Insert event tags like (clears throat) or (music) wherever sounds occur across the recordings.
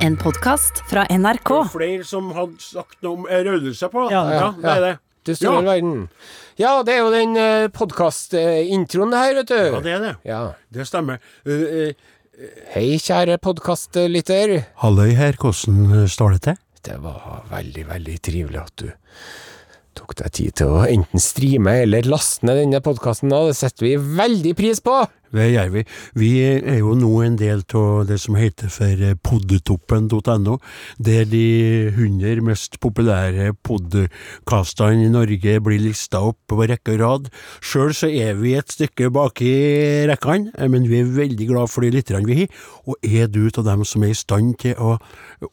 En podkast fra NRK. Det er Flere som hadde sagt noe om rødelse på. Ja, ja, det er det. Du står Ja. verden. Ja, det er jo den uh, podkast-introen her, vet du. Ja, det er det. Ja. Det stemmer. Uh, uh, Hei, kjære podkastlytter. Halløy her, hvordan står det til? Det var veldig, veldig trivelig at du tok deg tid til å enten streame eller laste ned denne podkasten. Det setter vi veldig pris på. Det gjør vi. Vi er jo nå en del av det som heter for poddetoppen.no, der de 100 mest populære podkastene i Norge blir lista opp på rekke og rad. Sjøl så er vi et stykke bak i rekkene, men vi er veldig glad for de lytterne vi har. Og er du av dem som er i stand til å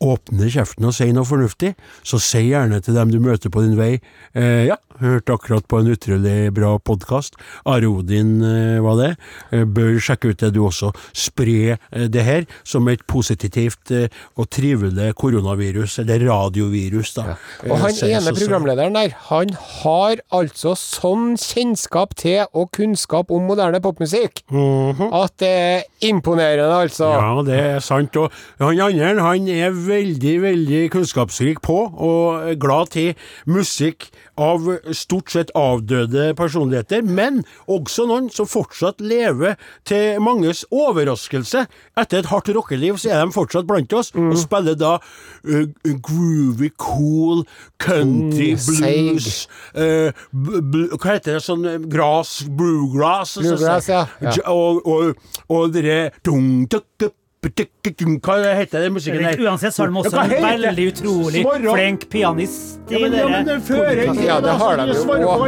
åpne kjeften og si noe fornuftig, så si gjerne til dem du møter på din vei eh, ja, hørte akkurat på en utrolig bra podkast. Are Odin eh, var det. Eh, bør sjekke ut det du også. Spre eh, det her som et positivt og trivelig koronavirus, eller radiovirus, da. Og han ene programlederen der, han har altså sånn kjennskap til og kunnskap om moderne popmusikk at det er imponerende, altså. Ja, det er sant. Og han andre han er veldig, veldig kunnskapsrik på, og glad til musikk av stort sett avdøde personligheter, men også noen som fortsatt lever til manges overraskelse. Etter et hardt rockeliv så er de fortsatt blant oss, Mm. og spiller da uh, groovy, cool, country, Mm, blues uh, Hva heter det? Sånn eh, grass, bluegrass? Bluegrass, ja. Ja. Og, og, og dere dung, tuk, tuk, Hva heter den musikken der? uansett så er de også en veldig utrolig flink pianist i Ja, men, ja, men den fører podkast- Ja, det har de jo.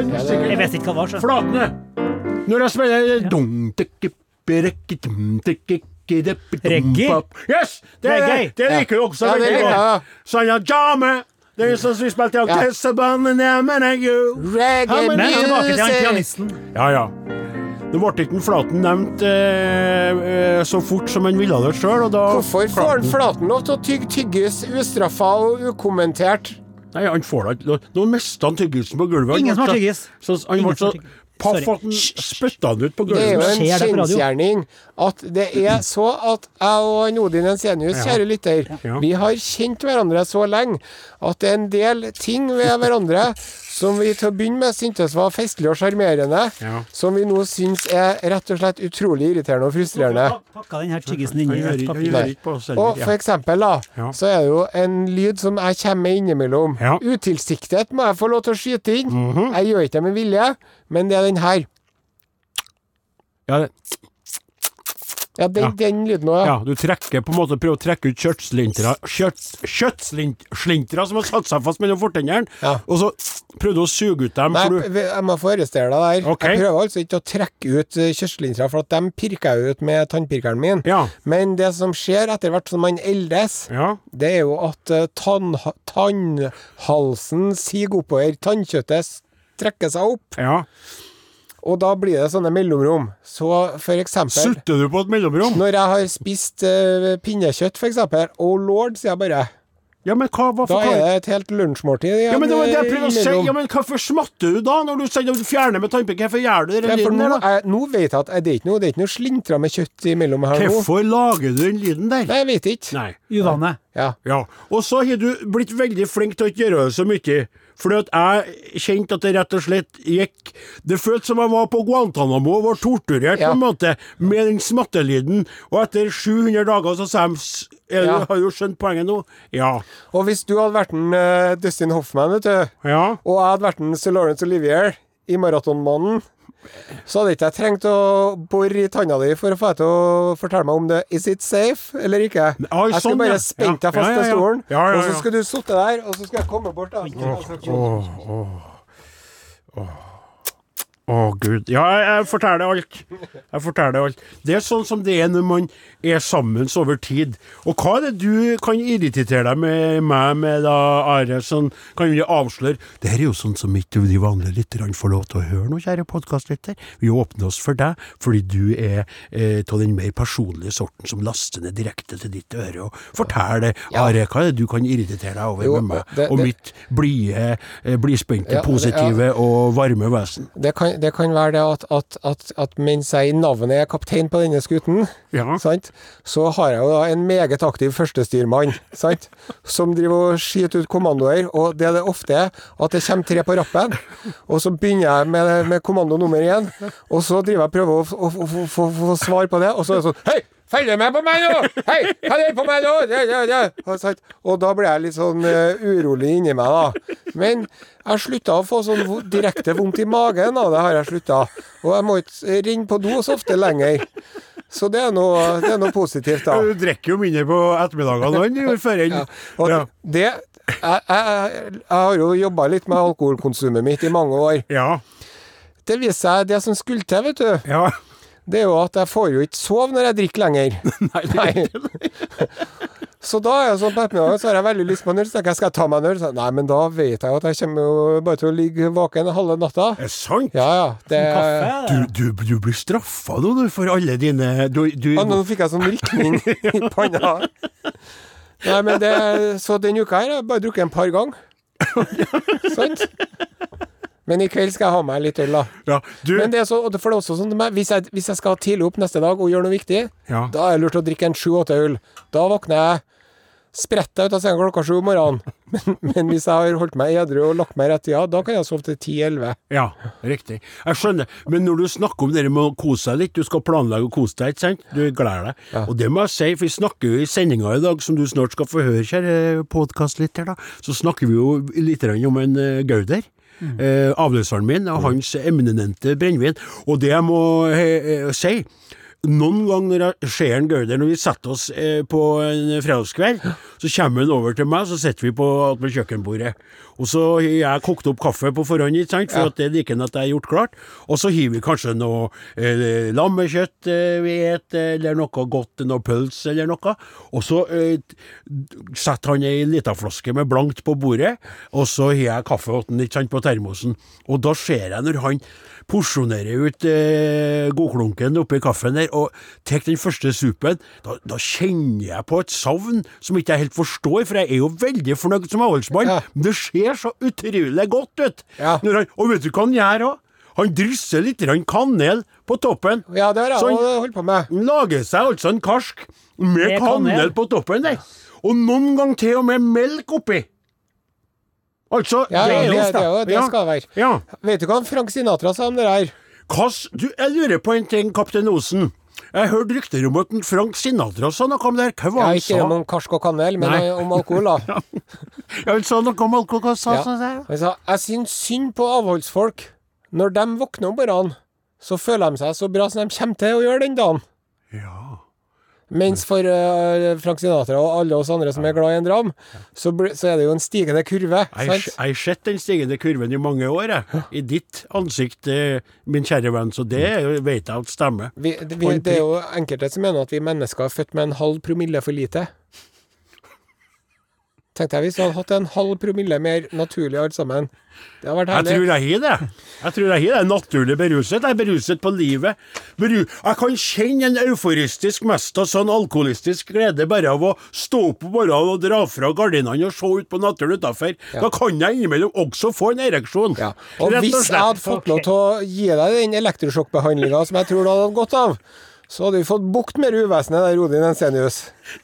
Jeg vet ikke hva det var, så. Flatene. Når jeg spiller Reggae? pop. Yes! Det, er Reggae? det, det liker du også Ja, veldig godt. Sanja Jame. Det er sånn som vi spilte i jo. Reggae Ja, men tilbake til han music. pianisten. Ja, ja. Nå ble ikke Flaten nevnt eh, eh, så fort som han ville det sjøl, og da Hvorfor får han Flaten lov til å tygge tyggis ustraffa og ukommentert? Nei, han får da ikke. Nå mista han tyggisen på gulvet. Ingen som har tyggis. Så han Ingen ble så paff at han spytta han ut på gulvet. Det er jo en skjer det på radio? kjensgjerning at det er så at jeg og Odin Ensenius, kjære lytter, Ja. vi har kjent hverandre så lenge at det er en del ting ved hverandre som vi til å begynne med syntes var festlig og sjarmerende, Ja. som vi nå syns er rett og slett utrolig irriterende og frustrerende. Pakka den her tyggisen inn i papir. oss Og for eksempel, da, Ja. så er det jo en lyd som jeg kommer med innimellom. Ja. Utilsiktet må jeg få lov til å skyte inn. Mhm. Jeg gjør ikke det med vilje, men det er den her. Ja, det- Ja, den, Ja. den lyden òg, ja, du trekker på en måte prøver å trekke ut kjøttslintra Kjøttslintra som har satt seg fast mellom fortennene, Ja. og så prøvde du å suge ut dem. Nei, du, jeg må få arrestere deg der. Ok. Jeg prøver altså ikke å trekke ut kjøttslintra, for at dem pirker jeg ut med tannpirkeren min. ja, Men det som skjer etter hvert som man eldes, ja. det er jo at eh, tann, tannhalsen siger oppover. Tannkjøttet trekker seg opp, ja. Og da blir det sånne mellomrom. Så for eksempel Sutter du på et mellomrom? Når jeg har spist uh, pinnekjøtt, for eksempel, oh lord, sier jeg bare. Ja, men hva, hva Da er det et helt lunsjmåltid igjen. Ja, men det var det jeg prøvde å si. Ja, men hvorfor smatter du da, når du sier du fjerner med tannpirker? Hvorfor gjør du den lyden der, da? nå vet jeg at det er ikke noe, det er ikke noe slintra med kjøtt imellom her nå. Hvorfor lager du den lyden der? Nei, jeg vet ikke. Nei. Uvane. Ja. Ja. Og så har du blitt veldig flink til å ikke gjøre det så mye. Fordi at jeg kjente at det rett og slett gikk Det føltes som jeg var på Guantánamo og var torturert Ja. på en måte med den smattelyden. Og etter 700 dager så sa de er, Ja. Har jo skjønt poenget nå? Ja. Og hvis du hadde vært en uh, Dustin Hoffman, vet du, Ja. og jeg hadde vært en Sir Lawrence Olivier i Maratonmannen, så hadde ikke jeg trengt å bore i tanna di for å få deg til å fortelle meg om det Is it safe eller ikke. Oi, jeg skulle sånn, bare spent deg fast ja, ja. stolen, og så skulle du sitte der, og så skulle jeg komme bort. da. Å, gud. Ja, jeg, jeg forteller alt. Jeg forteller alt. Det er sånn som det er når man er sammen over tid. Og hva er det du kan irritere deg med meg med, da, Are? Sånn, kan vi avsløre Det her er jo sånn som ikke de vanlige lytterne får lov til å høre nå, kjære podkastlytter. Vi åpner oss for deg fordi du er eh, av den mer personlige sorten som laster ned direkte til ditt øre. Og forteller, Ja. Are, hva er det du kan irritere deg over Jo, med meg det- og det- mitt blide, eh, blidspente, Ja, positive og varme vesen? Det kan, det kan være det at, at, at, at mens jeg i navnet er kaptein på denne skuten, Ja. sant, så har jeg jo da en meget aktiv førstestyrmann, sant, som driver og skyter ut kommandoer, og det det ofte er, at det kommer tre på rappen, og så begynner jeg med, med kommando nummer én, og så driver jeg og prøver å å få- svar på det, og så er det sånn Hei! Følg med på meg nå! Hei! Det på meg nå? Ja, ja, ja. Og da ble jeg litt sånn uh, urolig inni meg, da. Men jeg slutta å få sånn direkte vondt i magen da. det, har jeg slutta. Og jeg må ikke renne på do så ofte lenger. Så det er noe, det er noe positivt, da. (laughs) Du drikker jo mindre på ettermiddagene enn du gjorde før. Ja. det jeg, jeg, jeg har jo jobba litt med alkoholkonsumet mitt i mange år. Ja. Det viser seg det som skulle til, vet du. ja. Det er jo at jeg får jo ikke sove når jeg drikker lenger. (laughs) Nei. (laughs) Så da er jeg sånn på ettermiddagen, så har jeg veldig lyst på en øl. Så tenker jeg, skal jeg ta meg en øl? Så, Nei, men da vet jeg jo at jeg kommer jo bare til å ligge vaken halve natta. Er det sant? Ja, ja. Det Kaffe? Du, du, du blir straffa nå, du, for alle dine du, du, Ja, nå fikk jeg sånn rykning (laughs) i panna. Nei, men det Så denne uka her har jeg bare drukket en par ganger. (laughs) Sant? Men i kveld skal jeg ha meg litt øl, da. ja, du, Men det er så, for det er også sånn med, hvis, jeg, hvis jeg skal tidlig opp neste dag og gjøre noe viktig, Ja. da er det lurt å drikke en sju-åtte øl. Da våkner jeg spretter ut av senga klokka sju om morgenen. (laughs) Men, men hvis jeg har holdt meg edru og lagt meg i rett tida, da kan jeg sove til ti-elleve. Ja, riktig. Jeg skjønner. Men når du snakker om det med å kose deg litt, du skal planlegge å kose deg, ikke sant? Du gleder deg. Ja. Og det må jeg si, for vi snakker jo i sendinga i dag, som du snart skal få høre, kjære podkastlytter, så snakker vi jo litt om en uh, Gauder. Eh, avløseren min og hans eminente brennevin. Og det jeg må eh, si noen ganger når jeg ser en Gauder, når vi setter oss eh, på en fredagskveld, så kommer han over til meg, så sitter vi på kjøkkenbordet. Og så har jeg kokt opp kaffe på forhånd, ikke sant, for Ja. at det liker han at jeg har gjort klart. Og så hiver vi kanskje noe eh, lammekjøtt eh, vi et, eller noe godt, noe pølse eller noe. Og så eh, setter han ei lita flaske med blankt på bordet, og så har jeg kaffe åt ikke sant, på termosen. Og da ser jeg når han porsjonerer ut eh, godklunken oppi kaffen der, og tar den første supen, da, da kjenner jeg på et savn som ikke jeg helt forstår, for jeg er jo veldig fornøyd som avholdsmann, Ja. men det ser så utrolig godt ut. Ja. Når han, og vet du hva han gjør òg? Han drysser litt grann kanel på toppen. Ja, det har jeg Så han- holdt på med. Han lager seg altså en karsk med, Med kanel. kanel. på toppen der. Og noen ganger til og med melk oppi. Altså, Ja, det ja, er det, det, er jo- det skal være. Ja. Vet du hva Frank Sinatra sa om det der? Hva du, jeg lurer på en ting, kaptein Osen. Jeg hørte rykter om at Frank Sinatra sa noe om det her. Hva var det han sa? ikke sa? om karsk og kanel, men Nei. om alkohol, da. (laughs) Ja, han sa noe om alkohol. Hva sa Ja. han der? Han sa jeg syns synd på avholdsfolk. Når de våkner om morgenen, så føler de seg så bra som de kommer til å gjøre den dagen. Ja. Mens for uh, Frank Sinatra og alle oss andre som er glad i en dram, så, så er det jo en stigende kurve. Jeg har sett den stigende kurven i mange år, jeg. I ditt ansikt, eh, min kjære venn, så det vet jeg at stemmer. Vi, det- vi, det er jo enkelte som mener at vi mennesker er født med en halv promille for lite. Tenkte jeg hvis du hadde hatt en halv promille mer naturlig alt sammen. Det hadde vært herlig. Jeg tror jeg har det. Jeg tror jeg har det. Naturlig beruset. Jeg er beruset på livet. Beru jeg kan kjenne en euforistisk, mest av sånn alkoholistisk glede bare av å stå opp på morgenen og dra fra gardinene og se ut på naturen utafor. Da kan jeg innimellom også få en ereksjon. Ja. Og og hvis jeg hadde fått lov til å gi deg den elektrosjokkbehandlinga som jeg tror du hadde godt av, så hadde vi fått bukt med det uvesenet der, Odin Ensenius.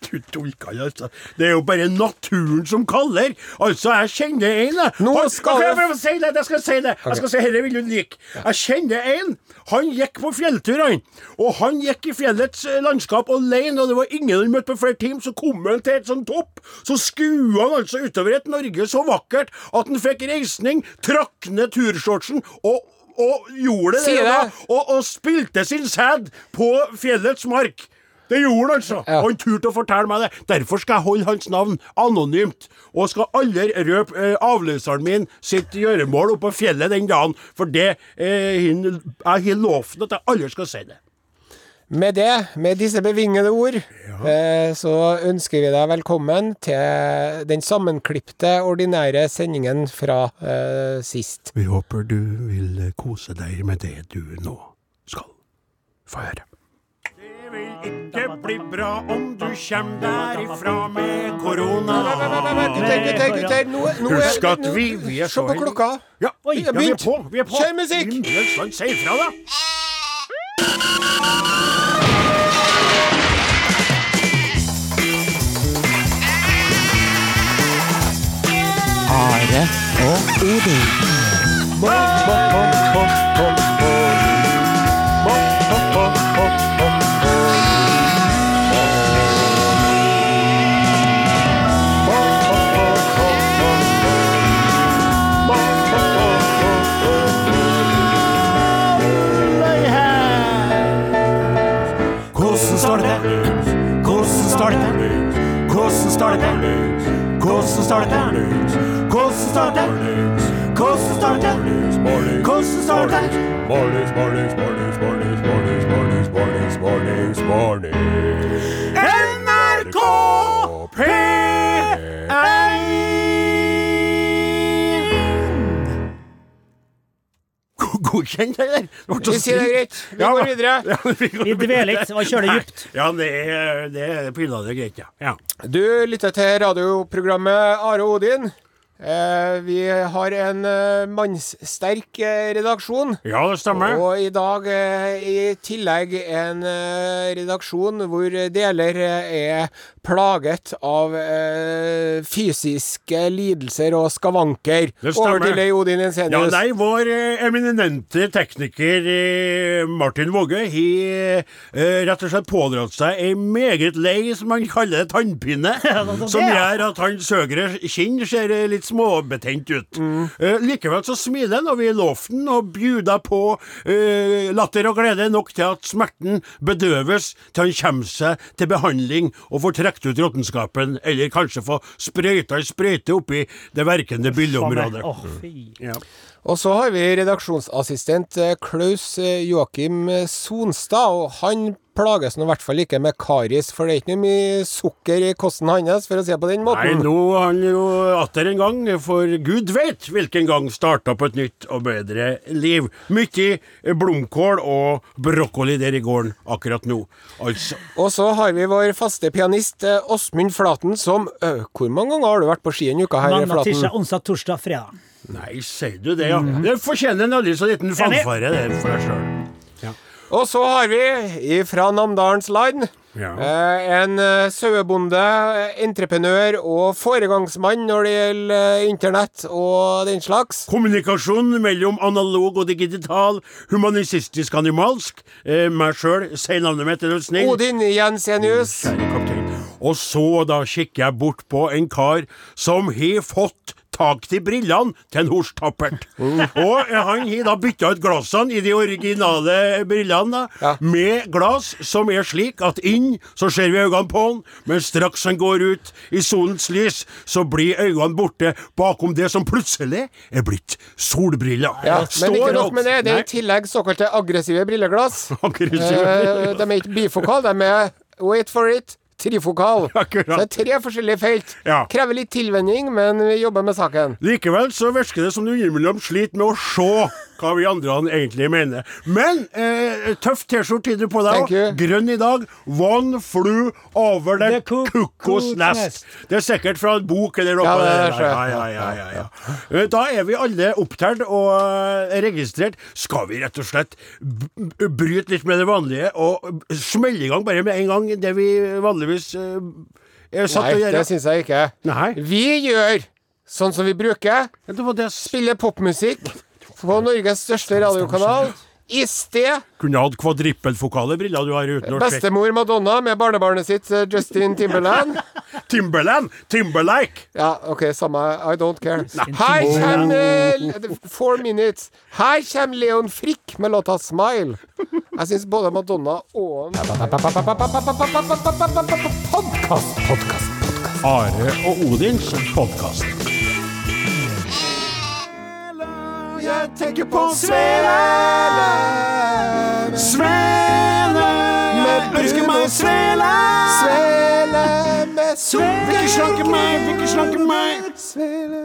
Du tulker, altså. Det er jo bare naturen som kaller. Altså, jeg kjenner en. Nå skal jeg- prøve å si det. Jeg skal si det. Jeg skal si Dette vil du like. Jeg kjenner en. Han gikk på fjelltur, han. Og han gikk i fjellets eh, landskap alene, og det var ingen han møtte på flere timer. Så kom han til et sånt topp. Så skua han altså utover et Norge så vakkert at han fikk reisning, trakk ned turshortsen og og gjorde det, det. og, og spilte sin sæd på fjellets mark. Det gjorde han altså. Ja. Og han turte å fortelle meg det. Derfor skal jeg holde hans navn anonymt. Og skal aldri røpe eh, avløseren min sitt gjøremål oppe på fjellet den dagen. For det eh, hin- Jeg har lovt at jeg aldri skal si det. Med det, med disse bevingede ord, ja. så ønsker vi deg velkommen til den sammenklipte, ordinære sendingen fra eh, sist. Vi håper du vil kose deg med det du nå skal få høre. Det vil ikke bli bra om du kjem derifra med korona. Gutter, gutter, gutter, nå, nå er- Husk at vi, vi er Se på klokka. Ja, vi er på. Vi er på. Kjør musikk! Si ifra, da. Are og Odin. Hvordan står det? Hvordan står det? Hvordan står det? Hvordan står det? Hvordan står det? Hvordan står det til? Mornings, mornings, mornings, mornings, mornings, mornings, mornings, mornings, mornings. NRK Godkjent, eller? Det Vi sier det greit. Vi Ja, går videre. (laughs) Ja, vi går Vi dveler ikke, og kjører dypt. Ja, det er, det er pinadø greit, ja. ja. Du lytter til radioprogrammet Are Odin. Eh, vi har en eh, mannssterk eh, redaksjon. Ja, det stemmer. Og i dag eh, i tillegg en eh, redaksjon hvor deler er plaget av eh, fysiske lidelser og skavanker. Det stemmer. Over til deg, Odin Ja, nei, vår eh, eminente tekniker eh, Martin Våge har eh, rett og slett pådratt seg ei meget lei, som han kaller (laughs) det, tannpine. det som gjør at hans høyre kinn ser eh, litt småbetent ut. Eh, likevel så smiler han, og vi lovte han og bjuda på eh, latter og glede nok til at smerten bedøves til han kommer seg til behandling og får trukket ut råttenskapen, eller kanskje få sprøyta ei sprøyte oppi det verkende bylleområdet. Fy. Ja. Og så har vi redaksjonsassistent eh, Klaus eh, Joakim eh, Sonstad, og han plages nå i hvert fall ikke med karis, for det er ikke noe mye sukker i kosten hans, for å si det på den måten. Nei, nå har han jo atter en gang, for gud vet hvilken gang, starta på et nytt og bedre liv. Mye blomkål og brokkoli der i gården akkurat nå, altså. Og så har vi vår faste pianist Åsmund Flaten, som ø, Hvor mange ganger har du vært på ski en uke her, Mandag, Flaten? tirsdag, onsdag, torsdag, fredag. Nei, sier du det, ja. Det fortjener en aldri så liten fanfare, det for deg sjøl. Og så har vi fra Namdalens land Ja. eh, en eh, sauebonde, entreprenør og foregangsmann når det gjelder eh, internett og den slags. Kommunikasjon mellom analog og digital, humanistisk animalsk. Eh, meg sjøl, si navnet mitt, er du snill. Odin Jensenius. Kjære kaptein. Og så da kikker jeg bort på en kar som har fått tak til brillene til en Hors Tappert. Og eh, han har da bytta ut glassene i de originale brillene da, Ja. med glass som er slik at inn så ser vi øynene på han, men straks han går ut i solens lys, så blir øynene borte bakom det som plutselig er blitt solbriller. Ja, men ikke nok med det. Det er i tillegg såkalte aggressive brilleglass. (laughs) aggressive Eh, de er ikke bifokal, de er wait for it, trifokal. (laughs) Akkurat. Så det er tre forskjellige felt. Ja. Krever litt tilvenning, men vi jobber med saken. Likevel så virker det som du innimellom sliter med å se hva vi andre egentlig mener. Men eh, tøff T-skjorte har på deg. Grønn i dag. One flew over the, The cuckoo's cuckoo's nest. nest. Det er sikkert fra en bok eller noe. Ja, ja, ja, ja, ja, ja. Da er vi alle opptalt og eh, registrert. Skal vi rett og slett bryte litt med det vanlige og smelle i gang bare med en gang det vi vanligvis eh, er satt til å gjøre? Nei, det syns jeg ikke. Nei. Vi gjør sånn som vi bruker. Det det Spiller popmusikk på Norges største radiokanal. I sted kunne hatt kvadrippelfokale briller du har uten å sjekke. bestemor Madonna med barnebarnet sitt eh, Justin Timberland. (laughs) Timberland! Timberlake! Ja, OK, samme. I don't care. Her kommer uh, (laughs) Four minutes. Her kommer Leon Frikk med låta 'Smile'. Jeg syns både Madonna og Podkast, podkast. Are og Odins podkast. Jeg tenker på Svele. Svele. Ønsker meg svele. Svele med Vil ikke slanke meg, vil ikke slanke meg. Svele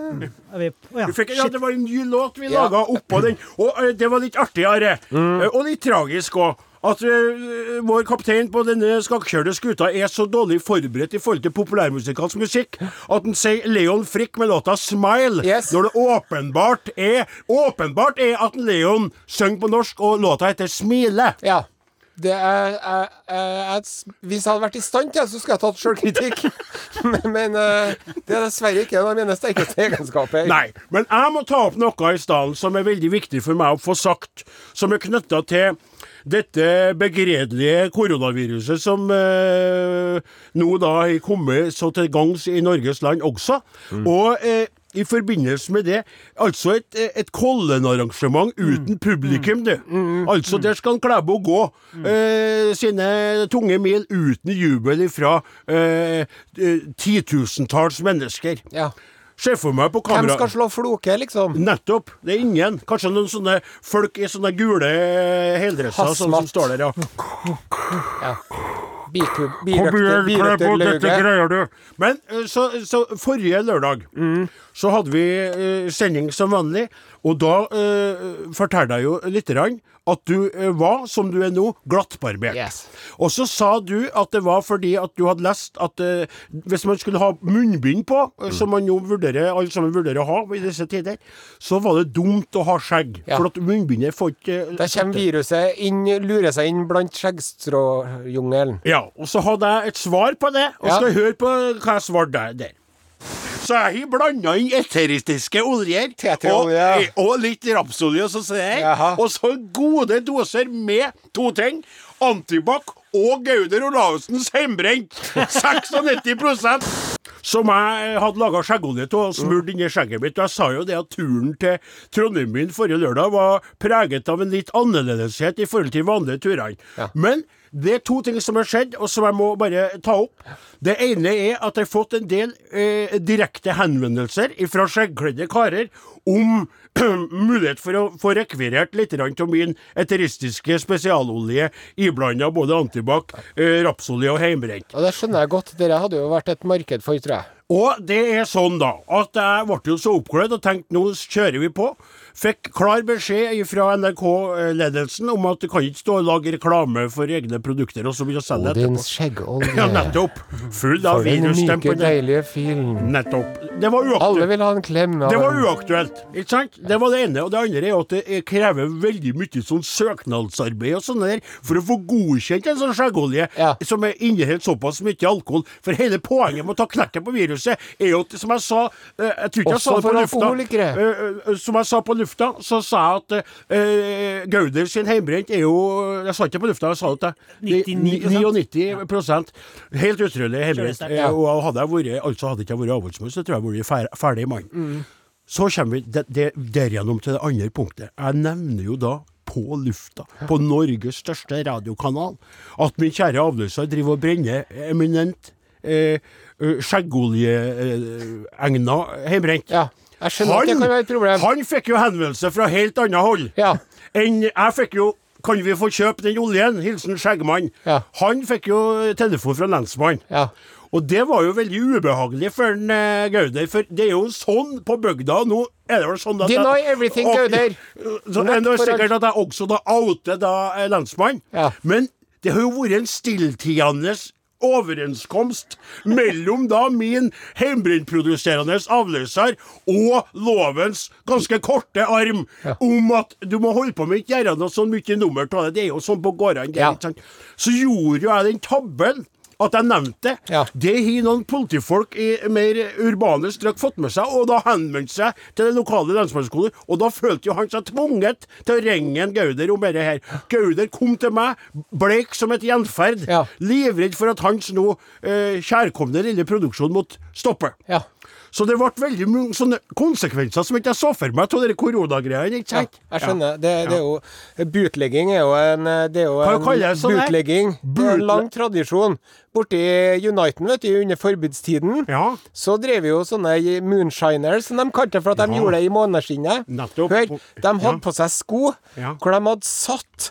ja, Du fikk, ja, det var en ny låt vi Ja. laga oppå den, og eh, det var litt artigere. Mm. Eh, og litt tragisk òg. At uh, vår kaptein på denne skakkjørte skuta er så dårlig forberedt i forhold til populærmusikalsk musikk at han sier Leon Frick med låta 'Smile', Yes. når det åpenbart er Åpenbart er at Leon synger på norsk, og låta heter 'Smile'. Ja. Det er, er, er, hvis jeg hadde vært i stand til det, så skulle jeg tatt sjølkritikk. (laughs) men men eh, det er dessverre ikke en av mine sterkeste egenskaper. Nei, men jeg må ta opp noe i stedet som er veldig viktig for meg å få sagt, som er knytta til dette begredelige koronaviruset som eh, nå da har kommet så til gangs i Norges land også. Og eh, i forbindelse med det, altså et, et Kollen-arrangement uten publikum, du. Altså, der skal Klæbo gå eh, sine tunge mil uten jubel fra eh, eh, titusentalls mennesker. Ja. Se for meg på Hvem skal slå floke, liksom? Nettopp. Det er ingen. Kanskje noen sånne folk i sånne gule heldresser sånn som står der, ja. ja. Du. Men eh, så, så forrige lørdag så hadde vi uh, sending som vanlig, og da uh, fortalte jeg jo lite grann at du eh, var, som du er nå, glattbarbert. Yes. Og så sa du at det var fordi at du hadde lest at uh, hvis man skulle ha munnbind på, mm. som man jo vurderer, alle sammen vurderer å ha i disse tider, så var det dumt å ha skjegg. Ja. For at munnbindet får ikke uh, Da kommer viruset inn, lurer seg inn blant skjeggstråjungelen. Ja, og så hadde jeg et svar på det, og Ja. skal høre på hva jeg svarte der. Så jeg har blanda inn eteristiske oljer og, Tetraolje. og litt rapsolje, så jeg. Og så gode doser med to ting. Antibac og Gauder Olavsens hjemmebrent. (laughs) 96% som jeg hadde laga skjeggolje av og smurt inni skjegget mitt. Og jeg sa jo det at turen til Trondheim min forrige lørdag var preget av en litt annerledeshet i forhold til vanlige turene. Ja. Men det er to ting som har skjedd, og som jeg må bare ta opp. Det ene er at jeg har fått en del eh, direkte henvendelser fra skjeggkledde karer om (clears throat) mulighet for å få rekvirert litt av min eteristiske spesialolje iblanda både antibac, eh, rapsolje og heimbrent. Og det skjønner jeg godt. Dere hadde jo vært et marked for, tror jeg. Og det er sånn, da, at jeg ble jo så oppglødd og tenkte nå kjører vi på. Fikk klar beskjed fra NRK-ledelsen om at du kan ikke stå og lage reklame for egne produkter og så begynne å selge etterpå. Odins skjeggolje. (laughs) Ja, nettopp. Full av For den myke, deilige filen. Nettopp. Det var uaktuelt. Alle vil ha en klem. Det var uaktuelt, ikke sant? Det var det ene. Og det andre er at det krever veldig mye sånn søknadsarbeid og sånn der for å få godkjent en sånn skjeggolje Ja. som er inneholder såpass mye alkohol. For hele poenget med å ta knekken på viruset er jo at, som jeg sa eh, Jeg tror ikke jeg sa det på lufta. Eh, eh, som jeg sa på lufta, så sa jeg at uh, Gauder sin heimbrent er jo Jeg sa ikke på lufta, jeg sa det til 99%. 99 Helt utrolig heimbrent. Kjøresterkt. Eh, Og hadde jeg vært Altså hadde ikke jeg vært avholdsmann, så tror jeg jeg hadde vært ferdig mann. Så kommer vi det, det, derigjennom til det andre punktet. Jeg nevner jo da på lufta, på Norges største radiokanal, at min kjære avløser driver og brenner eminent eh, eh, skjeggoljeegna hjemmebrent. Ja. Jeg skjønner at det kan være et problem. han fikk jo henvendelse fra helt annet hold Ja. enn jeg fikk jo kan vi få kjøpe den oljen? Hilsen Skjeggmann. Ja. Han fikk jo telefon fra lensmannen. Ja. Og det var jo veldig ubehagelig for en, uh, Gauder, for det er jo sånn på bygda nå er det vel sånn at Deny everything, Og- Gauder. (laughs) Så er det sikkert at jeg også da outer da eh, lensmannen. Ja. Men det har jo vært en stilltiende overenskomst mellom da min hjemmebrentproduserende avløser og lovens ganske korte arm om at du må holde på med ikke gjøre noe sånn mye nummer av det. Det er jo sånn på gårdene. Ja. Så gjorde jo jeg den tabben at jeg nevnte det. Ja. Det har noen politifolk i mer urbane strøk fått med seg, og da henvendte seg til det lokale lensmannskontoret. Og da følte jo han seg tvunget til å ringe en Gauder om dette her. Gauder kom til meg, bleik som et gjenferd, Ja. livredd for at hans nå eh, kjærkomne lille produksjon måtte stoppe. Ja. Så det ble veldig mange sånne konsekvenser som ikke jeg så for meg av de koronagreiene. ikke Ja, jeg skjønner. Det, det er jo Bootlegging er jo en, det er jo Hva jeg sånn? Bootlegging. Det er en lang tradisjon. Borti Uniten, vet du, under forbudstiden, Ja. så drev jo sånne moonshiners, som de kalte det for at de Ja. gjorde det i måneskinnet. Nettopp. Hør, de hadde på seg sko hvor de hadde satt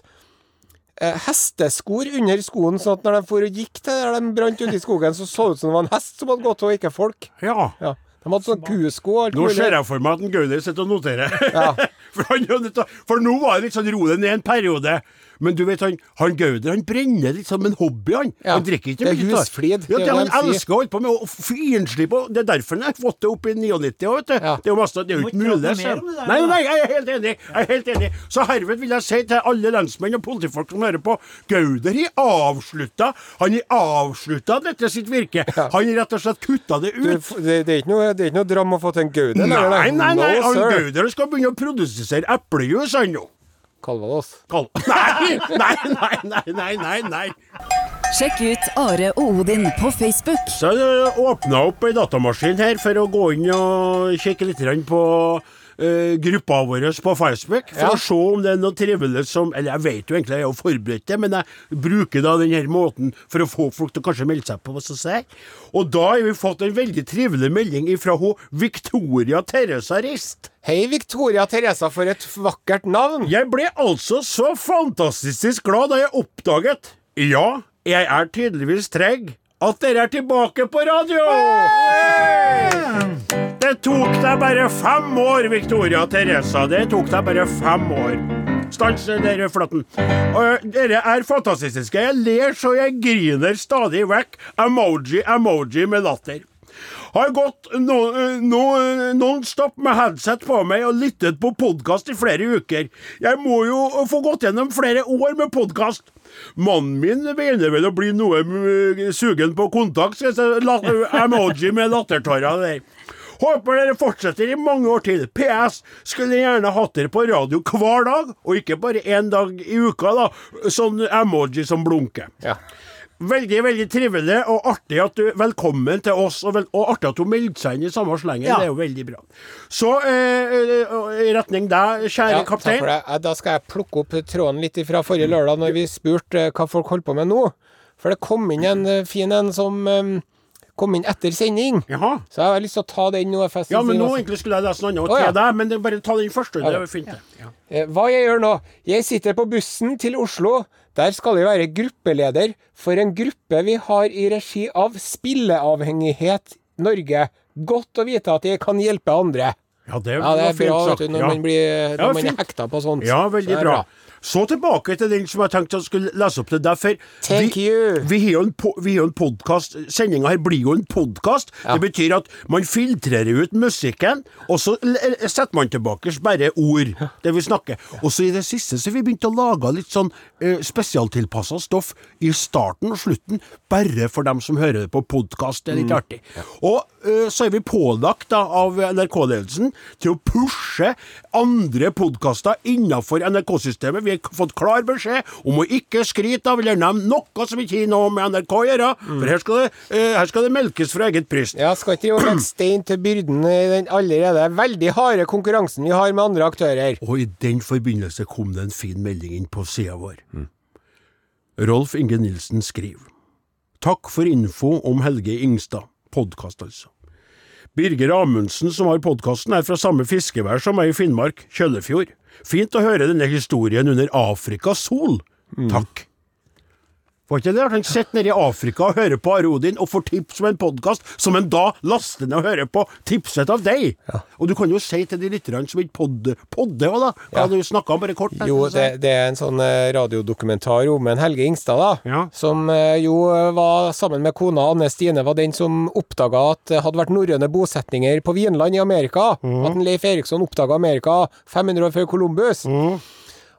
eh, hesteskor under skoen, sånn at når de for og gikk til der de brant ute i skogen, så så det ut som det var en hest som hadde gått, og ikke folk. ja. Ja. De hadde sånn kusko og alt Nå ser jeg for meg at en Gauder sitter og noterer. Ja. (laughs) for, han, for nå var det litt sånn ro ned en periode. Men du vet, han, han Gauder han brenner litt som en hobby, han. Ja, Han drikker ikke det mye. husflid, Ja, det det er han det han elsker å holde på med, å finslipp og Det er derfor han har fått det opp i 99 òg, vet du. Ja. Det er jo masse, det er jo ikke mulig. det der, Nei, nei, jeg er helt enig. Jeg er helt enig. Så herved vil jeg si til alle lensmenn og politifolk som hører på, Gauder har avslutta Han har avslutta dette sitt virke. Han har rett og slett kutta det ut. f- det, det, er ikke noe, det er ikke noe dram å få til en Gauder Nei, Nei, nei, nei, No, han. Gauder skal begynne å produsere eplejus, han nå. Kalvadås. Kal (laughs) Nei, nei, nei, nei, nei, nei, nei. Sjekk ut Are og Odin på Facebook. Så jeg åpna opp ei datamaskin her for å gå inn og kikke litt på eh, gruppa vår på Facebook, for Ja. å se om det er noe trivelig som Eller jeg vet jo egentlig, jeg er jo forberedt det, men jeg bruker da denne måten for å få folk til å kanskje melde seg på. hva som sier. Og da har vi fått en veldig trivelig melding fra hun Victoria Teresa Rist. Hei, Victoria Teresa, for et vakkert navn. Jeg ble altså så fantastisk glad da jeg oppdaget Ja, jeg er tydeligvis treg. At dere er tilbake på radio! Det tok deg bare fem år, Victoria Teresa. Det tok deg bare fem år. Stans der, flåtten. Og Dere er fantastiske. Jeg ler så jeg griner stadig vekk. Emoji, emoji med latter. Har gått no, no, non-stop med headset på meg og lyttet på podkast i flere uker. Jeg må jo få gått gjennom flere år med podkast. Mannen min mener vel å bli noe sugen på kontakt, skal jeg si. Emoji med lattertårer der. Håper dere fortsetter i mange år til. PS. Skulle gjerne hatt dere på radio hver dag, og ikke bare én dag i uka, da. Sånn emoji som blunker. Ja. Veldig, veldig trivelig og artig at du Velkommen til oss, og, vel, og artig at du meldte seg inn i samme slengen. Ja. Det er jo veldig bra. Så eh, i retning deg, kjære Ja, kaptein. Eh, Da skal jeg plukke opp tråden litt fra forrige lørdag, når vi spurte eh, hva folk holdt på med nå. For det kom inn en eh, fin en som eh, kom inn etter sending. Jaha. Så jeg har lyst til å ta den nå. Ja, men nå egentlig skulle jeg lese noe annet til deg, men det, bare ta den første. Det Ja. jo fint, det. Ja. Eh, Hva jeg gjør nå? Jeg sitter på bussen til Oslo. Der skal jeg være gruppeleder for en gruppe vi har i regi av Spilleavhengighet Norge. Godt å vite at jeg kan hjelpe andre. Ja, det, Ja, det er bra sagt. du, når man blir når man er hekta på sånt. Ja, veldig så bra. bra. Så tilbake til den som jeg tenkte jeg skulle lese opp til deg. For Thank vi, you. vi har jo en, po en podkast. Sendinga her blir jo en podkast. Det betyr at man filtrerer ut musikken, og så setter man tilbake bare ord, det vi snakker. Og så i det siste så vi begynt å lage litt sånn eh, spesialtilpassa stoff i starten og slutten, bare for dem som hører det på podkast. Det er Mm. litt artig. Og så er vi pålagt da, av NRK-ledelsen til å pushe andre podkaster innenfor NRK-systemet. Vi har fått klar beskjed om å ikke skryte av eller nevne noe som ikke har noe med NRK å gjøre, for her skal, det, eh, her skal det melkes fra eget bryst. Ja, skal ikke gjøre en stein til byrden i den allerede veldig harde konkurransen vi har med andre aktører. Og i den forbindelse kom det en fin melding inn på sida vår. Rolf Inge Nilsen skriver Takk for info om Helge Ingstad. Podkast, altså. Birger Amundsen, som har podkasten, er fra samme fiskevær som meg i Finnmark, Kjøllefjord. Fint å høre denne historien under Afrikas sol. Takk. Var ikke det han sitter nede i Afrika og hører på Arodin og får tips om en podkast som han da laster ned og hører på, tipset av deg? Og du kan jo si til de lytterne som ikke podder, Podde, hva da, hva Ja. du snakka om, bare kort. Jo, det, det er en sånn eh, radiodokumentar om en Helge Ingstad, da. Ja. Som eh, jo eh, var sammen med kona Anne Stine, var den som oppdaga at det hadde vært norrøne bosetninger på Vinland i Amerika. Mm. At en Leif Eriksson oppdaga Amerika 500 år før Columbus. Mhm.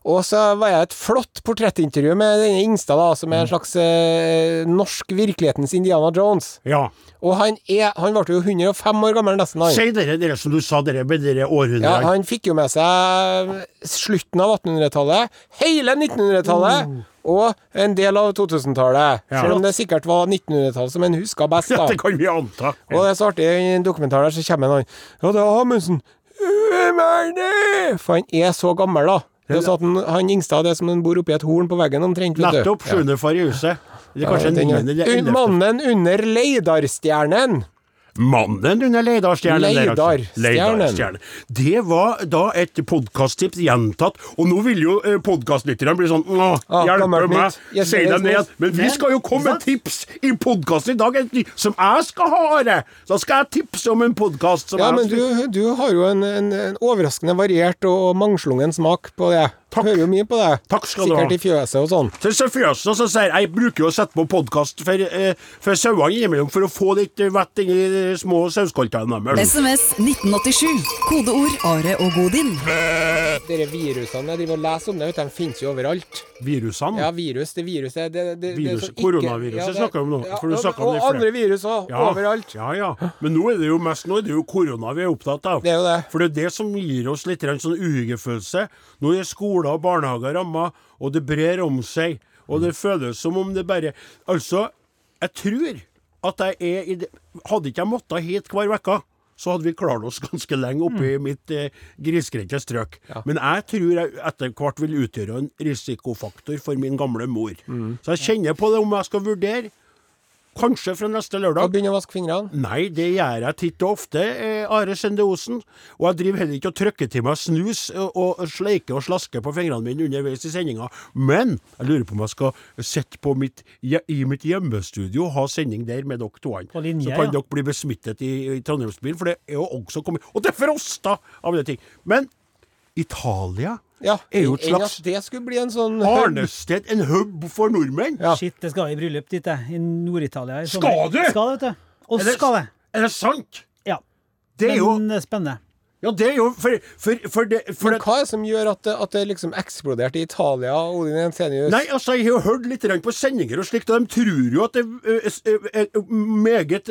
Og så var jeg et flott portrettintervju med denne Ingstad, da, som er en slags eh, norsk virkelighetens Indiana Jones. Ja. Og han er Han ble jo 105 år gammel nesten, han. Si dere, dere som du sa, dere med dere Ja, han fikk jo med seg slutten av 1800-tallet, hele 1900-tallet og en del av 2000-tallet. Ja. Selv om det sikkert var 1900-tallet som en huska best, da. det kan vi anta. Og det er så artig, i en dokumentar der så kommer han Ja, det er Amundsen. Hvem er det? For han er så gammel, da. Det er sånn at han, Ingstad det er som han bor oppi et horn på veggen omtrent. Nettopp. Sjuende far i huset. Det er kanskje er- niende eller. Mannen under Leidarstjernen. Mannen under Leidarstjernen. Leidarstjernen. Det var da et podkasttips gjentatt, og nå vil jo eh, podkastlytterne bli sånn Åh, Ah, hjelpe meg, si dem ned. Men vi skal jo komme med tips i podkasten i dag, som jeg skal ha, Are. Så skal jeg tipse om en podkast som Ja, men du, du har jo en, en, en overraskende variert og mangslungen smak på det. Takk. Hører jo mye på deg. Takk skal du ha. Sikkert i fjøset og sånn. Så fjøset, og så sier jeg bruker jo å sette på podkast for, eh, for sauene innimellom for å få litt eh, vett inni de små sauskoltene deres. SMS 1987. Kodeord Are og Godin. Dere virusene jeg driver og leser om, det, vet du, de finnes jo overalt. Virusene. Ja, virus, det viruset det, det, det, Virus- det, koronaviruset det- snakker vi om nå, Ja, for du og- om og det flere. andre virus òg. Overalt. Ja, ja. Men nå er det jo mest nå er det jo korona vi er opptatt av. Det er jo det. For det er det som gir oss litt grann sånn ugefølelse. Nå er skoler og barnehager ramma, og det brer om seg. Og det føles som om det bare Altså, jeg tror at jeg er i det Hadde ikke jeg måttet hit hver uke, så hadde vi klart oss (laughs) ganske lenge oppe i mitt eh, grisgrendte strøk. Men jeg tror jeg etter hvert vil utgjøre en risikofaktor for min gamle mor. Så jeg kjenner på det om jeg skal vurdere. Kanskje fra neste Og lørdag. begynne å vaske fingrene. Nei, det gjør jeg titt og ofte, eh, Are Sende Osen. Og jeg driver heller ikke og trykker til meg snus og, og sleiker og slasker på fingrene mine underveis i sendinga. Men jeg lurer på om jeg skal sitte på mitt, i mitt hjemmestudio og ha sending der med dere to. Så kan ja. dere bli besmittet i, i Trondheimsbyen, for det er jo også kommet Og det er frosta av det ting. Men Italia Ja, er jo et enn slags at det skulle bli en sånn arnested, en hub for nordmenn. Ja. Shit, det skal i bryllup dit, jeg. I Nord-Italia. Skal du? Skal det, vet du. Og Er det- skal det. Er det sant? Ja. Det er jo Men er spennende. Ja, det er jo For, for, for det for Men hva er det som gjør at at det liksom eksploderte i Italia, Odin Jensenius? Nei, altså, jeg har jo hørt litt på sendinger og slikt, og de tror jo at det er meget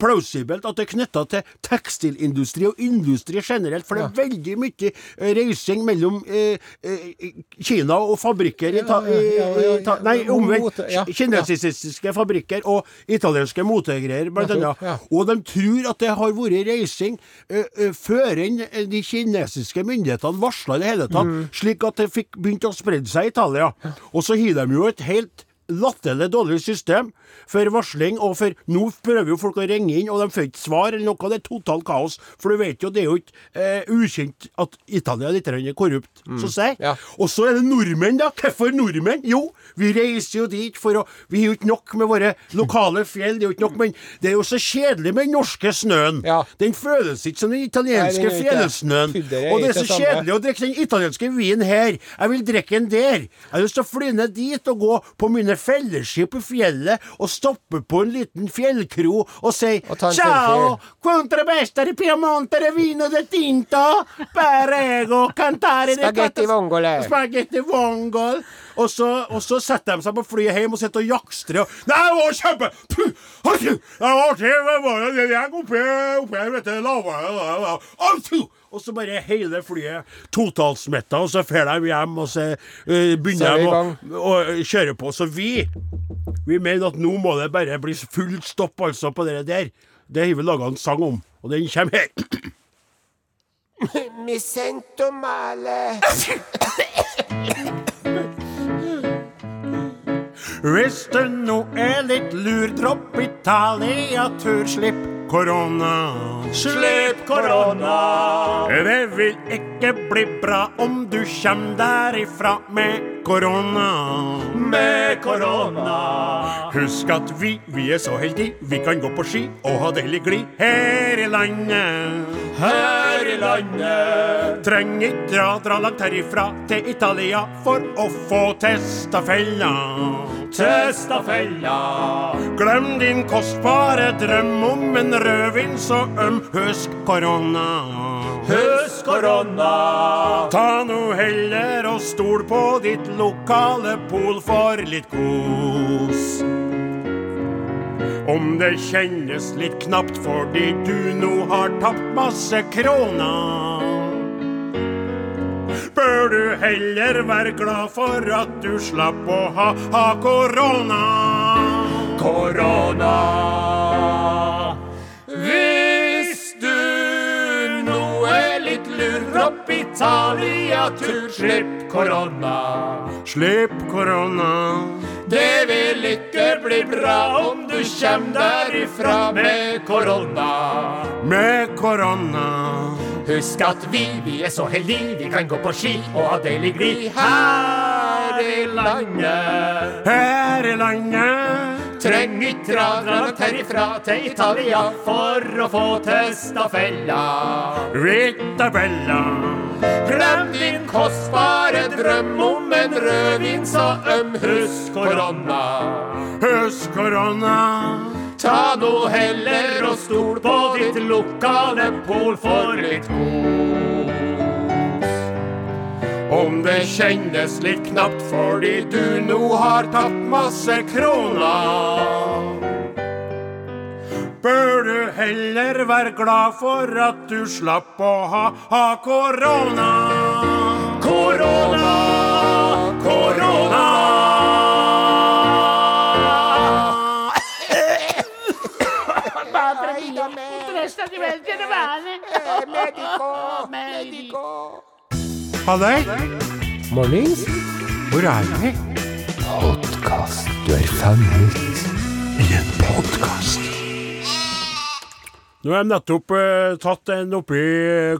plausibelt at det er knytta til tekstilindustri og industri generelt. For det er veldig mye reising mellom eh, Kina og fabrikker i ta, Ja, ja, ja, ja, i, ta, Nei, omvendt. Kinesiske fabrikker og italienske motegreier, blant annet. Og de tror at det har vært reising eh, eh, før enn de kinesiske myndighetene varsla i det hele tatt, Mm. slik at det fikk begynt å spredde seg i Italia. Og så har de jo et helt latterlig dårlig system for varsling, og for Nå prøver jo folk å ringe inn, og de får ikke svar eller noe. Det er totalt kaos. For du vet jo, det er jo ikke eh, ukjent at Italia er litt korrupt. korrupt, så. Mm. Ja. Og så er det nordmenn, da. Hvorfor nordmenn? Jo, vi reiser jo dit for å Vi har jo ikke nok med våre lokale fjell. Det er jo ikke nok, men det er jo så kjedelig med den norske snøen. Ja. Den føles ikke som den italienske fjellsnøen. Og det er så kjedelig å drikke den italienske vinen her. Jeg vil drikke den der. Jeg har lyst til å fly ned dit og gå på mine fellesskip i fjellet og stoppe på en liten fjellkro og si Og ta en Ciao, quanto besta di Piemonte vino de tinto, perego cantare canta- vongole. Spagetti vongol. Og så, og så setter de seg på flyet hjem og sitter og jakstrer og Nei, det var kjempe... Det var artig, det var det, det gikk oppi, oppi her, vet du, lavere. Og så bare hele flyet totalsmitta, og så drar de hjem, og så uh, begynner er de å, kjøre på. Så vi vi mener at nå må det bare bli fullt stopp altså på det der. Det har vi laga en sang om, og den kommer her. (coughs) Mi sento male. Hvis du nå er litt lur, dropp Italia-tur, slipp korona. Slipp korona. Det vil ikke bli bra om du kjem derifra med korona. Med korona. Husk at vi, vi er så heldige, vi kan gå på ski og ha deilig glid her i landet. Her i landet. Trenger ikke dra, dra langt herifra til Italia for å få testa fella. Testa fella. Glem din kostbare drøm om en rødvin så øm. Husk korona. Husk korona. Ta nå heller og stol på ditt lokale pol for litt kos. Om det kjennes litt knapt fordi du nå har tapt masse kroner. Bør du heller være glad for at du slapp å ha, ha korona. Korona. Dropp Italia-tur, slipp korona. Slipp korona. Det vil ikke bli bra om du kjem derifra med korona. Med korona. Husk at vi, vi er så heldige, vi kan gå på ski og ha deilig glid her i landet. Her i landet. Trenger ikke dra, dra langt herifra til Italia for å få testa fella. Vita bella. Glem din kostbare drøm om en rødvin så øm. Husk korona. Husk korona. Ta nå heller og stol på ditt lokale pol for litt kos. Om det kjennes litt knapt fordi du nå har tatt masse kroner. Bør du heller være glad for at du slapp å ha, ha korona. Korona, korona. Halløy, Mornings. hvor er vi? Podkast. Du er fanget. I en podkast. Nå har de nettopp eh, tatt en oppi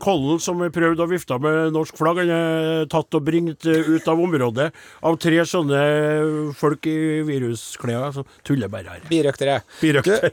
Kollen som prøvde å vifte med norsk flagg. Han er tatt og bringt eh, ut av området av tre sånne folk i virusklær som tuller bare her. Birøktere. Birøktere.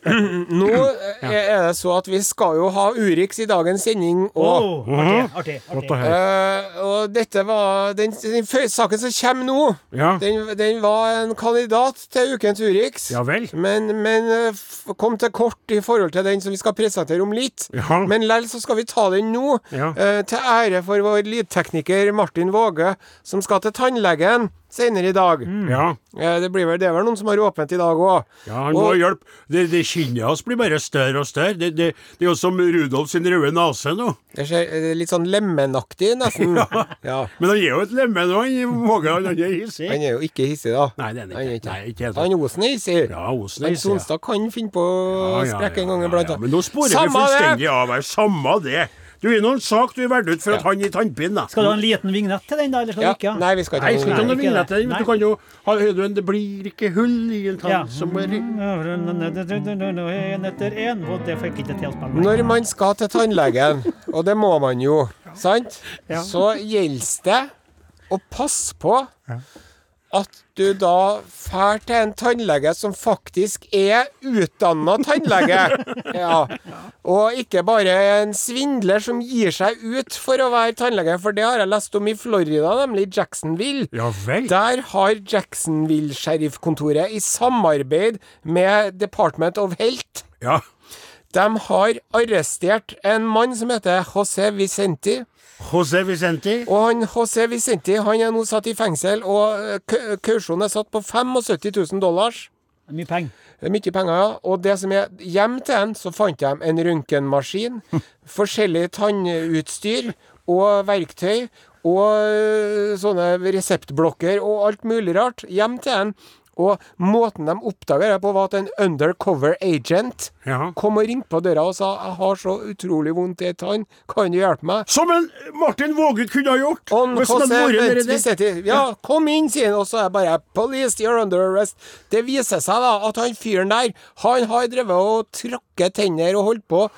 Nå (clears throat) er det så at vi skal jo ha Urix i dagens sending òg. Oh, artig, artig, artig. å. Eh, og dette var Den, den saken som kommer nå, Ja. den, den var en kandidat til ukens Urix. Ja vel. Men, men eh, kom til kort i forhold til den som vi skal presentere om litt. Ja. Men lell så skal vi ta den nå. Ja. eh, til ære for vår lydtekniker Martin Våge, som skal til tannlegen senere i dag. Ja. Eh, det, blir vel, det er vel noen som har åpent i dag òg. ja, han må Og- hjelpe. Det, det Kinnet hans blir bare større og større. Det, det, det er jo som Rudolf sin røde nese nå. Det ser litt sånn lemenaktig, nesten. (laughs) ja. Men han er jo et lemen, òg, han han er hissig. Han er jo ikke hissig, da. Nei, det er han ikke. Nei, ikke helt. Han Osen er hissig. Ja, Osen er Han hissig, ja. Sonstad kan finne på å Ja, ja, sprekke en gang iblant. ja. Men nå sporer vi fullstendig av her. Samme det. Du er nå en sak du er valgt ut for at han gir tannpinn, da. Skal du ha en liten vignett til den, da? Eller skal Ja. du ikke? Nei, vi skal Nei, ikke skal ikke ha noen noe. noe vignett til den, men du kan jo ha en 'Det blir ikke hull i en tann Ja. som er ikke. Når man skal til tannlegen, (laughs) og det må man jo, sant, så gjelder det å passe på at du da drar til en tannlege som faktisk er utdanna tannlege. (laughs) Ja. Og ikke bare en svindler som gir seg ut for å være tannlege, for det har jeg lest om i Florida, nemlig Jacksonville. Ja vel. Der har Jacksonville-sheriffkontoret i samarbeid med Department of Health Ja. De har arrestert en mann som heter José Vicenti. José Vicenti. Og han José Vicenti han er nå satt i fengsel, og eh, kausjonen er satt på 75 000 dollars. Mye penger. Det er mye penger, ja. Og det som er hjem til en, så fant de en røntgenmaskin, (laughs) forskjellig tannutstyr og verktøy. Og øh, sånne reseptblokker og alt mulig rart. Hjem til han. Og måten de oppdaga det på, var at en undercover agent Ja. kom og ringte på døra og sa 'Jeg har så utrolig vondt i en tann, kan du hjelpe meg?' Som en Martin Våge kunne ha gjort! On Hvis hadde José vært der. Ja, kom inn, sier han, og så er jeg bare 'Police, you're under arrest'. Det viser seg da at han fyren der, han har drevet og tråkket tenner og holdt på.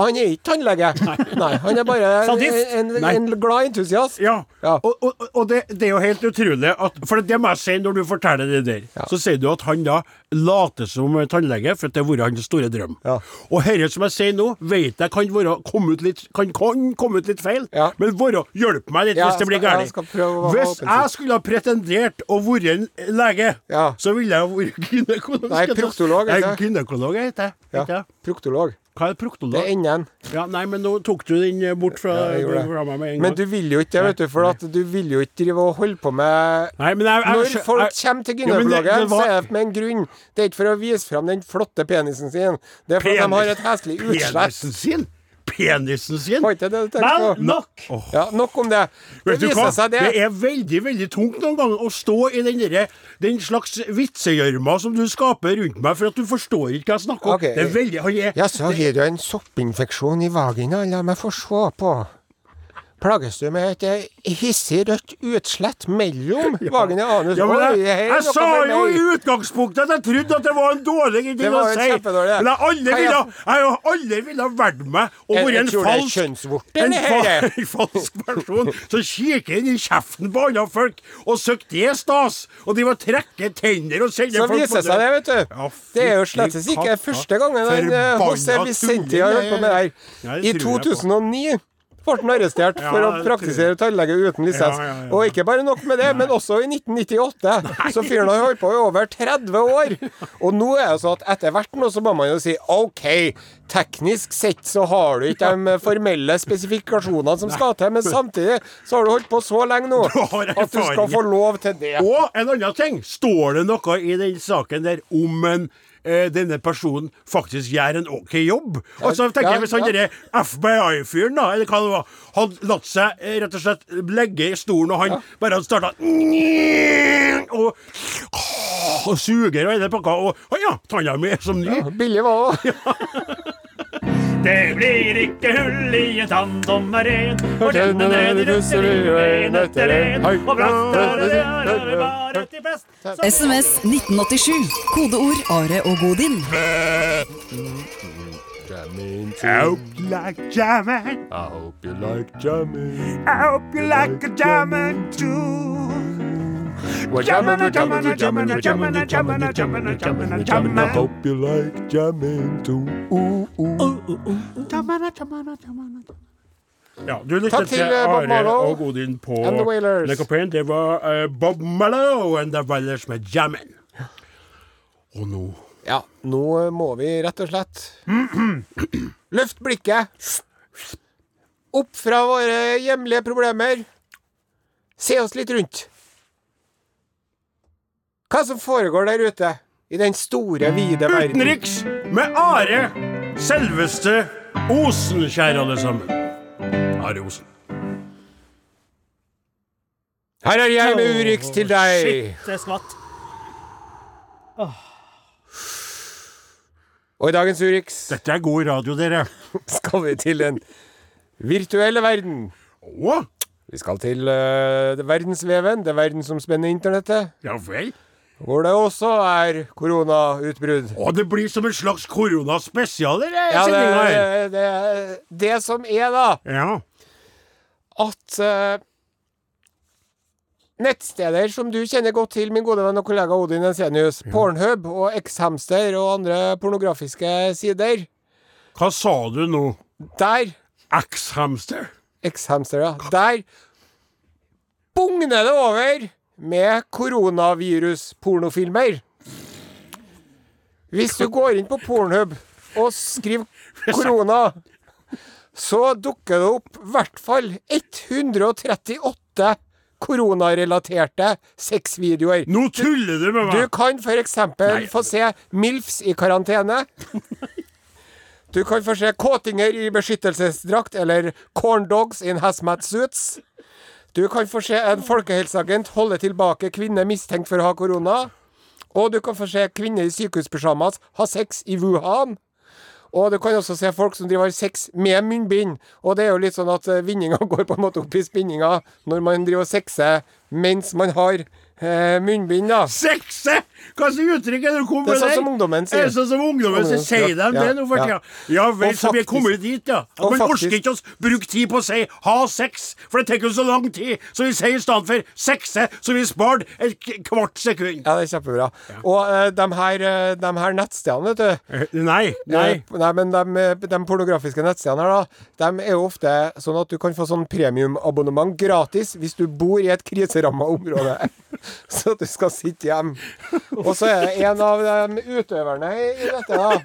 Han er ikke tannlege. (laughs) Nei, han er bare en, en, glad entusiast. Ja, Ja. og, og, og det, det er jo helt utrolig at For det må jeg si når du forteller det der, Ja. så sier du at han da later som tannlege, for det har vært hans store drøm. Ja. Og dette som jeg sier nå, vet jeg kan være komme ut litt, kan, kan komme ut litt feil, men være, hjelp meg litt hvis det blir galt. Hvis jeg skulle ha pretendert å være en lege, Ja. så ville jeg vært gynekolog. Nei, proktolog, Nei, heter gynekolog heter jeg. Ja. Proktolog. Hva er Det proktolog? er enden. Ja, nei, men nå tok du den eh, bort fra, Ja, fra meg med en gang. Men du vil jo ikke det, vet du, for at du vil jo ikke drive og holde på med Nei, men jeg, jeg, Når folk jeg- kommer til Ja, men gynekologen, det var- så er det med en grunn. Det er ikke for å vise fram den flotte penisen sin. Det er for at de har et heslig utslett. Penisen sin? Penisen sin? Vel, nok! Ja, nok om det. Det Vet viser seg det. Det er veldig veldig tungt noen ganger å stå i den, der, den slags vitsegjørma som du skaper rundt meg, for at du forstår ikke hva jeg snakker om. Okay. Det er veldig han er, Ja, så har du en soppinfeksjon i vagina. La meg få se på. Plages du med et eh, hissig rødt utslett mellom (laughs) vagina og anus? ja, men Jeg, jeg, jeg sa jo i utgangspunktet at jeg trodde at det var en dårlig ting å si. Men jeg ja. har aldri ville vært med og være en falsk en fa- (laughs) en falsk person som kikker inn i kjeften på andre folk og søker det stas. Og de må trekke tenner og sende Så folk på det seg det, vet du. Ja, Det er jo slett ikke første gangen eh, Forbanna José Vicente har holdt på med det her. I tror jeg på. 2009 ble han arrestert for å praktisere tannlege uten lisens. Og ikke bare nok med det, men også i 1998. Så fyren har holdt på i over 30 år. Og nå er det sånn at etter hvert nå så må man jo si OK, teknisk sett så har du ikke de formelle spesifikasjonene som skal til, men samtidig så har du holdt på så lenge nå (laughs) at du skal få lov til det. Og en annen ting. Står det noe i den saken der om en eh, denne personen faktisk gjør en OK jobb. Og så tenker jeg Hvis han derre FBI-fyren, da, eller hva det var, hadde latt seg eh, rett og slett legge i stolen, og han bare hadde starta og, og suger og hele pakka, og å ja, tanna mi er som ny. Ja, Billig var det. (laughs) Det blir ikke hull i en tann som er ren, for tennene de russer i en etter en. Og blant er det er bare til fest. SMS 1987. Kodeord Are og Godin. I hope you like jamming. I hope you like jamming. I hope you like a jamming too. Jamming, we're jamming, we're jamming, we're jamming, we're jamming, we're jamming, we're jamming, we're jamming. I hope you like jamming too. Ooh, ooh. Ja, du lyttet til, til eh, Bob Are og Odin på. Lekopen. Det var uh, Bob Mallow and the Wailers med Jammin'. Og nå Ja, nå må vi rett og slett (clears throat) løfte blikket. Opp fra våre hjemlige problemer. Se oss litt rundt. Hva som foregår der ute i den store, vide verden. Utenriks med Are, selveste Osen, kjære alle sammen. Are Osen. Her er jeg med Urix til deg. Shit, det skvatt. Og i dagens Urix Dette er god radio, dere. (laughs) skal vi til den virtuelle verden. Oh. Vi skal til uh, verdensveven, det verdensomspennende internettet, ja vel. Hvor det også er koronautbrudd. Å, det blir som en slags koronaspesial, Ja, det, sendinga her. det, det som er, da, Ja. at uh, nettsteder som du kjenner godt til, min gode venn og kollega Odin Ensenius, Pornhub og X-Hamster og andre pornografiske sider, Hva sa du nå? der X-hamster? X-Hamster, ja. Der bugner det over med koronavirus-pornofilmer. Hvis du går inn på Pornhub og skriver 'korona', så dukker det opp i hvert fall 138 koronarelaterte sexvideoer. Nå tuller du med meg! Du kan f.eks. få se MILFs i karantene. Du kan få se kåtinger i beskyttelsesdrakt eller corndogs in hazmat suits. Du kan få se en folkehelseagent holde tilbake kvinner mistenkt for å ha korona. Og du kan få se kvinner i sykehuspysjamas ha sex i Wuhan. Og du kan også se folk som driver sex med munnbind. Og det er jo litt sånn at eh, vinninga (laughs) går på en måte opp i spinninga når man driver og sexer mens man har eh, munnbind, da. Sexe! Hva slags uttrykk er det du kom Det er sånn som ungdommen sier. Det er sånn som ungdommen sier. Sier ja, de det ja, nå for tida? Ja vel, så vi er kommet dit, ja. Og man faktisk- orker ikke å bruke tid på å si 'ha sex', for det tar jo så lang tid. Så vi sier i stedet for 'sexe', så vi sparte et kvart sekund. Ja, det er kjempebra. Og uh, de, her, eh, de her nettstedene, vet du Eh, Nei. Nei. Uh, nei, men de, de pornografiske nettstedene her, da, de er jo ofte sånn at du kan få sånn premiumabonnement gratis hvis du bor i et kriseramma område. (laughs) (laughs) så du skal sitte hjemme. Og så er det en av de utøverne i, dette, da.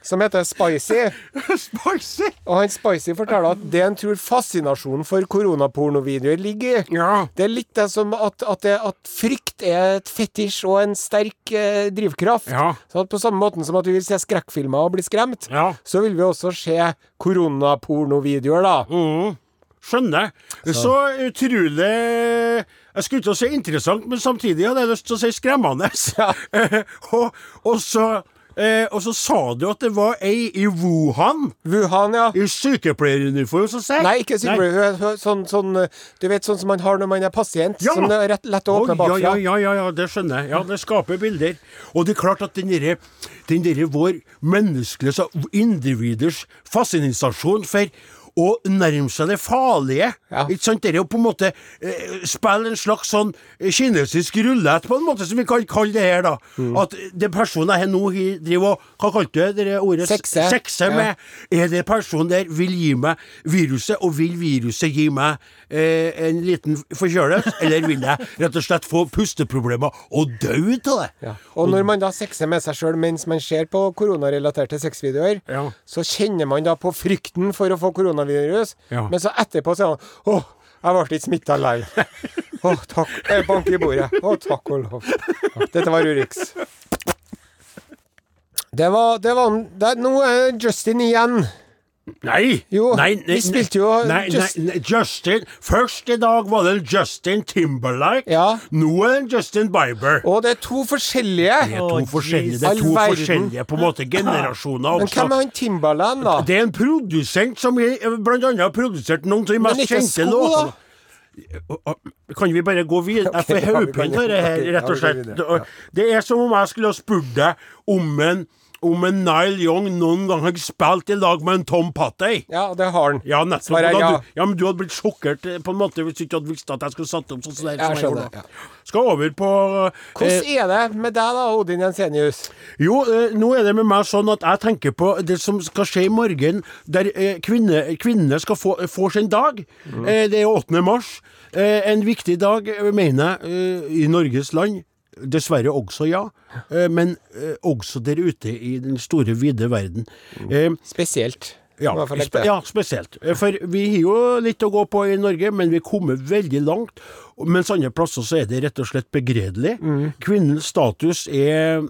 Som heter Spicy. (laughs) Spicy. Og han Spicy forteller at det han tror fascinasjonen for koronapornovideoer ligger i, Ja. det er litt det som at, at, det, at frykt er et fetisj og en sterk eh, drivkraft. Ja. Så at på samme måten som at vi vil se skrekkfilmer og bli skremt, Ja. så vil vi også se koronapornovideoer, da. Mm. Skjønner. Så utrolig Jeg skulle ikke si interessant, men samtidig hadde jeg lyst til å si skremmende. (laughs) Ja. Eh, (laughs) og, og, så, eh, og så sa du at det var ei i Wuhan, Wuhan, ja. i sykepleieruniform, som sier Nei, ikke sykepleier. er- er Sånn, sånn eh, Du vet sånn som man har når man er pasient? Ja. Som det er rett, lett å åpne bakfra? ja, ja, ja, ja, det skjønner jeg. Ja, det skaper bilder. Og det er klart at den derre derre vår menneskelige så individers fascinasjon for å nærme seg det farlige. Ja. Ikke sant? Det er jo på en måte eh, spille en slags sånn eh, kinesisk rulett, på en måte, som vi kan kalle det her, da. Mm. At det personen her nå driver og Hva kalte du det det ordet? Sekse. Sekse Ja. med. Er det personen der vil gi meg viruset, og vil viruset gi meg eh, en liten forkjølelse, (laughs) eller vil jeg rett og slett få pusteproblemer og dø av det? Ja. Og når man da sexer med seg sjøl mens man ser på koronarelaterte sexvideoer, så kjenner man da på frykten for å få koronavirus, Ja. men så etterpå sier han åh, jeg ble ikke smitta lei. (laughs) Å, takk. Jeg banker i bordet. Å, takk og lov. Dette var Urix. Det var, det var det, Nå er Justin igjen. Nei! Jo, nei, vi spilte jo nei, Just- nei, nei, Justin Først i dag var det Justin Timberlake. Ja. Nå er det Justin Bieber. Og det er to forskjellige. Det er to forskjellige, det er to forskjellige på en måte generasjoner Men også. hvem er han Timberland, da? Det er en produsent som blant annet har produsert noen av de mest kjente låtene. Kan vi bare gå videre? Jeg får hodepine av det her, rett og slett. ja. Det er som om jeg skulle ha spurt deg om en om en Nile Young noen gang har spilt i lag med en Tom Pattey. Ja, det har han. Ja, nettopp. Er ja. Du, ja, men du hadde blitt sjokkert eh, på en måte hvis du ikke hadde visst at jeg skulle satt opp sånn som Jeg jeg gjorde. ja. Skal over på eh, Hvordan er det med deg, da, Odin Jensenius? Jo, eh, nå er det med meg sånn at jeg tenker på det som skal skje i morgen, der eh, kvinne, kvinnene skal få, få sin dag. Eh, det er 8. mars. En viktig dag, mener jeg, i Norges land. Dessverre også, ja. Eh, men eh, også der ute i den store, vide verden. Eh, Spesielt. ja, spe ja, spesielt. For vi har jo litt å gå på i Norge, men vi kommer veldig langt. Mens andre plasser så er det rett og slett begredelig. Mm. Kvinnens status er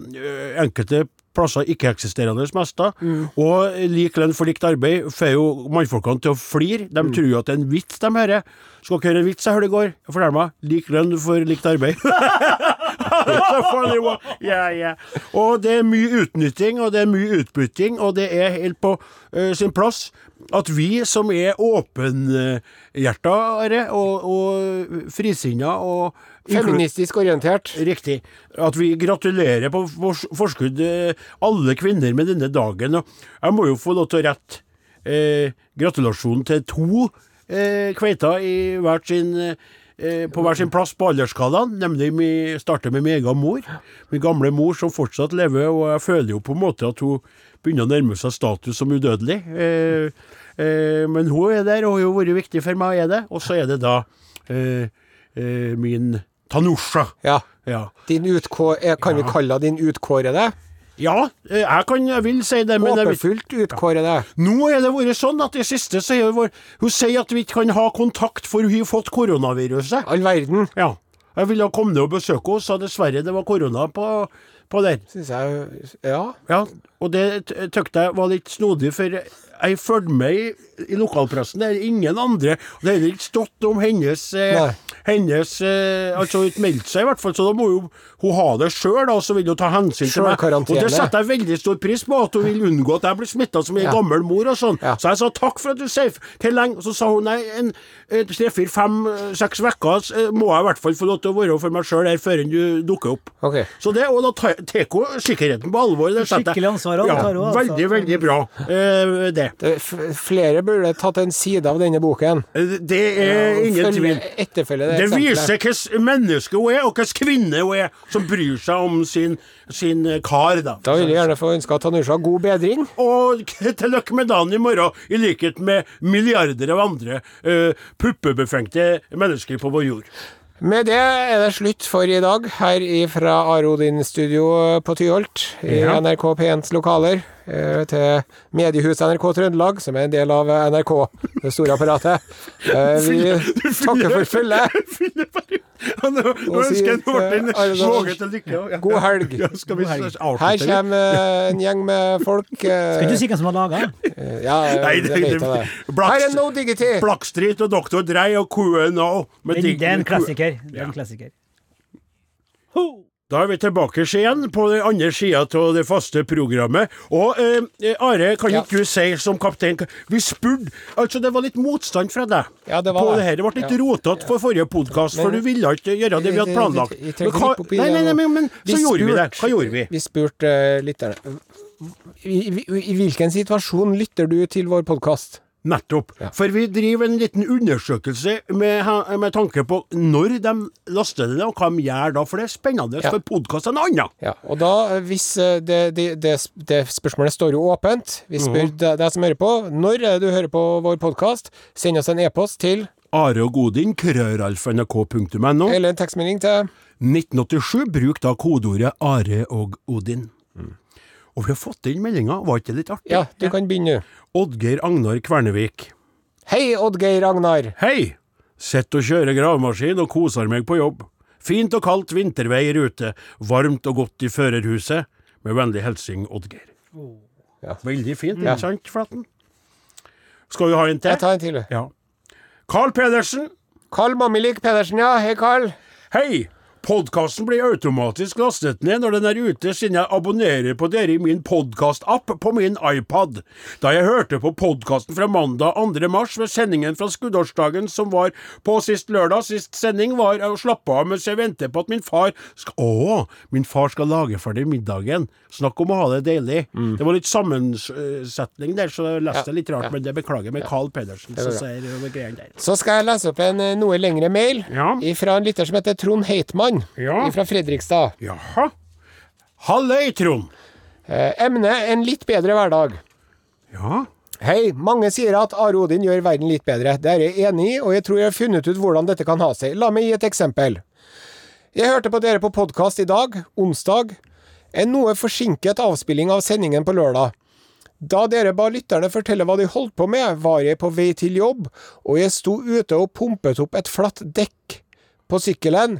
enkelte plasser ikke-eksisterende mester. Mm. Og lik lønn for likt arbeid får jo mannfolkene til å flire. De Mm. tror jo at det er en vits de hører. Skal dere høre en vits jeg hørte i går? Fortell meg. Lik lønn for likt arbeid. (laughs) (laughs) Ja, ja. Og det er mye utnytting, og det er mye utbytting, og det er helt på uh, sin plass at vi som er åpenhjertare og, og frisinna og Feministisk orientert. Riktig. At vi gratulerer på forskudd eh, alle kvinner med denne dagen. Og jeg må jo få lov til å rette eh, gratulasjonen til to eh, kveiter i hvert sin eh, på hver sin plass på aldersskalaen, nemlig vi starter med min egen mor. Min gamle mor som fortsatt lever, og jeg føler jo på en måte at hun begynner å nærme seg status som udødelig. Eh, eh, men hun er der, og har jo vært viktig for meg, er det. Og så er det da eh, eh, min Tanusha. Ja. Ja. Din utkå eh, kan vi kalle din utkårede? Ja, eh, jeg kan jeg vil si det, men Håpefullt vil, det. utkårede. nå er det vært sånn at det siste så det Hun sier at vi ikke kan ha kontakt, for hun har fått koronaviruset. All verden, Ja. Jeg ville komme ned og besøke henne, sa dessverre det var korona på, på der. syns jeg Ja. Ja, og det tykte jeg var litt snodig, for jeg fulgte med i, i lokalpressen. Det er ingen andre Det har heller ikke stått om hennes eh, Hennes eh, Altså ikke meldt seg, i hvert fall, så da må jo hun ha det sjøl, og så vil hun ta hensyn til meg. Og det setter jeg veldig stor pris på, at hun vil unngå at jeg blir smitta som ei Ja. gammel mor og sånn. Ja. Så jeg sa takk for at du sier Hvor lenge? Så sa hun nei, en tre, fire, fem, eh, seks uker eh, må jeg i hvert fall få lov til å være for meg sjøl her før du dukker opp. Okay. Så det, og da tar hun sikkerheten på alvor. Skikkelig ansvar, Ja, tar hun, altså. veldig, veldig bra. Eh, det. Det, flere burde tatt en side av denne boken. Det er ingen tvil. Det, Det viser hvilket menneske hun er, og hvilken kvinne hun er, som bryr seg om sin, sin eh, kar, da. Da vil jeg gjerne få ønske Tanusha god bedring. Og (laughs) til lykke med dagen i morgen, i likhet med milliarder av andre uh, puppebefengte mennesker på vår jord. Med det er det slutt for i dag, her fra Arodin studio på Tyholt, i Ja. NRK P1s lokaler, til mediehuset NRK Trøndelag, som er en del av NRK, det store apparatet. Eh, (laughs) Vi takker for følget. (laughs) Nå ønsker jeg sier Martin Våge til lykke. God helg. Her kommer eh, en gjeng med folk. (laughs) Skal ikke eh, si hvem som har laga den? Ja, det det- vet jeg det- det. Her er No Digity. Blackstreet og Dr. Dre og QNO. med Det er en klassiker. Det er en klassiker. Ho! Da er vi tilbake igjen på den andre sida av det faste programmet. Og eh, Are, kan Ja. ikke du si som kaptein Vi spurte Altså, det var litt motstand fra deg Ja, det var på det. her. Det ble litt Ja. rotete for forrige podkast, for du ville ikke gjøre det vi hadde planlagt. Vi, vi, vi, Men hva- Nei, nei, nei, men, men så gjorde vi det. Hva gjorde vi? Vi spurte uh, lytterne I, i, I hvilken situasjon lytter du til vår podkast? Nettopp. For vi driver en liten undersøkelse med, med tanke på når de laster det og hva de gjør da. For det er spennende, Ja. for podkast en annen. Ja, og da, hvis eh, det, det, det, det spørsmålet står jo åpent, vi spør deg, deg som hører på, når er det du hører på vår podkast, send oss en e-post til, Are og Godin, krøralfa.nrk.no. eller en tekstmelding til 1987, bruk da kodeordet Are og Odin. Og vi har fått inn meldinga, var ikke det litt artig? Ja, du kan begynne. Oddgeir Agnar Kvernevik. Hei, Oddgeir Agnar. Hei! Sitter og kjører gravemaskin og koser meg på jobb. Fint og kaldt vinterveier ute, varmt og godt i førerhuset. Med vennlig hilsen Oddgeir. Ja. Veldig fint, ikke sant, Flaten? Skal vi ha en til? Jeg tar en til. Ja. Carl Pedersen. Carl Mammilik Pedersen, ja. Hei, Carl. Hei! Podkasten blir automatisk lastet ned når den er ute, siden jeg abonnerer på dere i min podkastapp på min iPad. Da jeg hørte på podkasten fra mandag 2. mars ved sendingen fra skuddårsdagen som var på sist lørdag, sist sending var å slappe av mens jeg venter på at min far skal Å! Min far skal lage ferdig middagen. Snakk om å ha det deilig. Det var litt sammensetning der, så jeg leste Ja, litt rart, ja. men det beklager med Carl Pedersen, som sier greiene der. Så skal jeg lese opp en eh, noe lengre mail Ja. fra en lytter som heter Trond Heitmann Ja. fra Fredrikstad. Jaha. Halløy, Trond. Eh, emne en litt bedre hverdag. Ja. Hei, mange sier at Are Odin gjør verden litt bedre. Det er jeg enig i, og jeg tror jeg har funnet ut hvordan dette kan ha seg. La meg gi et eksempel. Jeg hørte på dere på podkast i dag, onsdag. En noe forsinket avspilling av sendingen på lørdag. Da dere ba lytterne fortelle hva de holdt på med, var jeg på vei til jobb, og jeg sto ute og pumpet opp et flatt dekk på sykkelen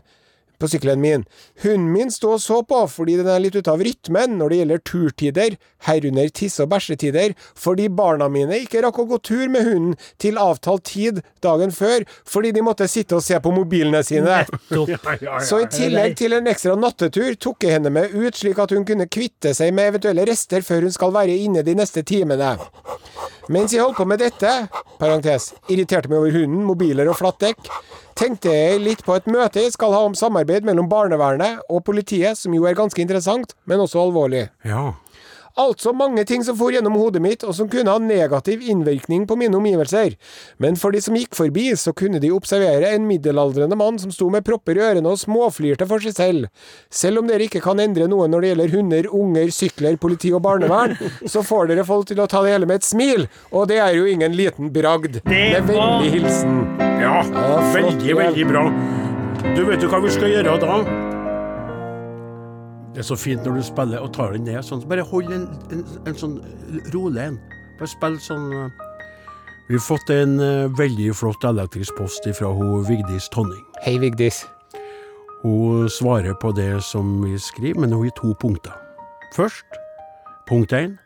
på sykkelen min. Hunden min sto og så på fordi den er litt ute av rytmen når det gjelder turtider, herunder tisse- og bæsjetider, fordi barna mine ikke rakk å gå tur med hunden til avtalt tid dagen før, fordi de måtte sitte og se på mobilene sine. (laughs) Så i tillegg til en ekstra nattetur tok jeg henne med ut, slik at hun kunne kvitte seg med eventuelle rester før hun skal være inne de neste timene. Mens jeg holdt på med dette, parentes, irriterte meg over hunden, mobiler og flatt dekk, tenkte jeg litt på et møte jeg skal ha om samarbeid mellom barnevernet og politiet, som jo er ganske interessant, men også alvorlig. Ja. Altså mange ting som for gjennom hodet mitt, og som kunne ha negativ innvirkning på mine omgivelser. Men for de som gikk forbi, så kunne de observere en middelaldrende mann som sto med propper i ørene og småflirte for seg selv. Selv om dere ikke kan endre noe når det gjelder hunder, unger, sykler, politi og barnevern, så får dere folk til å ta det hele med et smil, og det er jo ingen liten bragd. Med vennlig hilsen. Ja, flott, veldig, veldig bra. Du vet jo hva vi skal gjøre da? Det er så fint når du spiller og tar den ned sånn. Bare hold en, en, en sånn rolig en. Bare spill sånn eh. Vi har fått en uh, veldig flott elektrisk post fra hun Vigdis Tonning. Hei, Vigdis. Hun svarer på det som vi skriver, men hun gir to punkter. Først, punkt 1.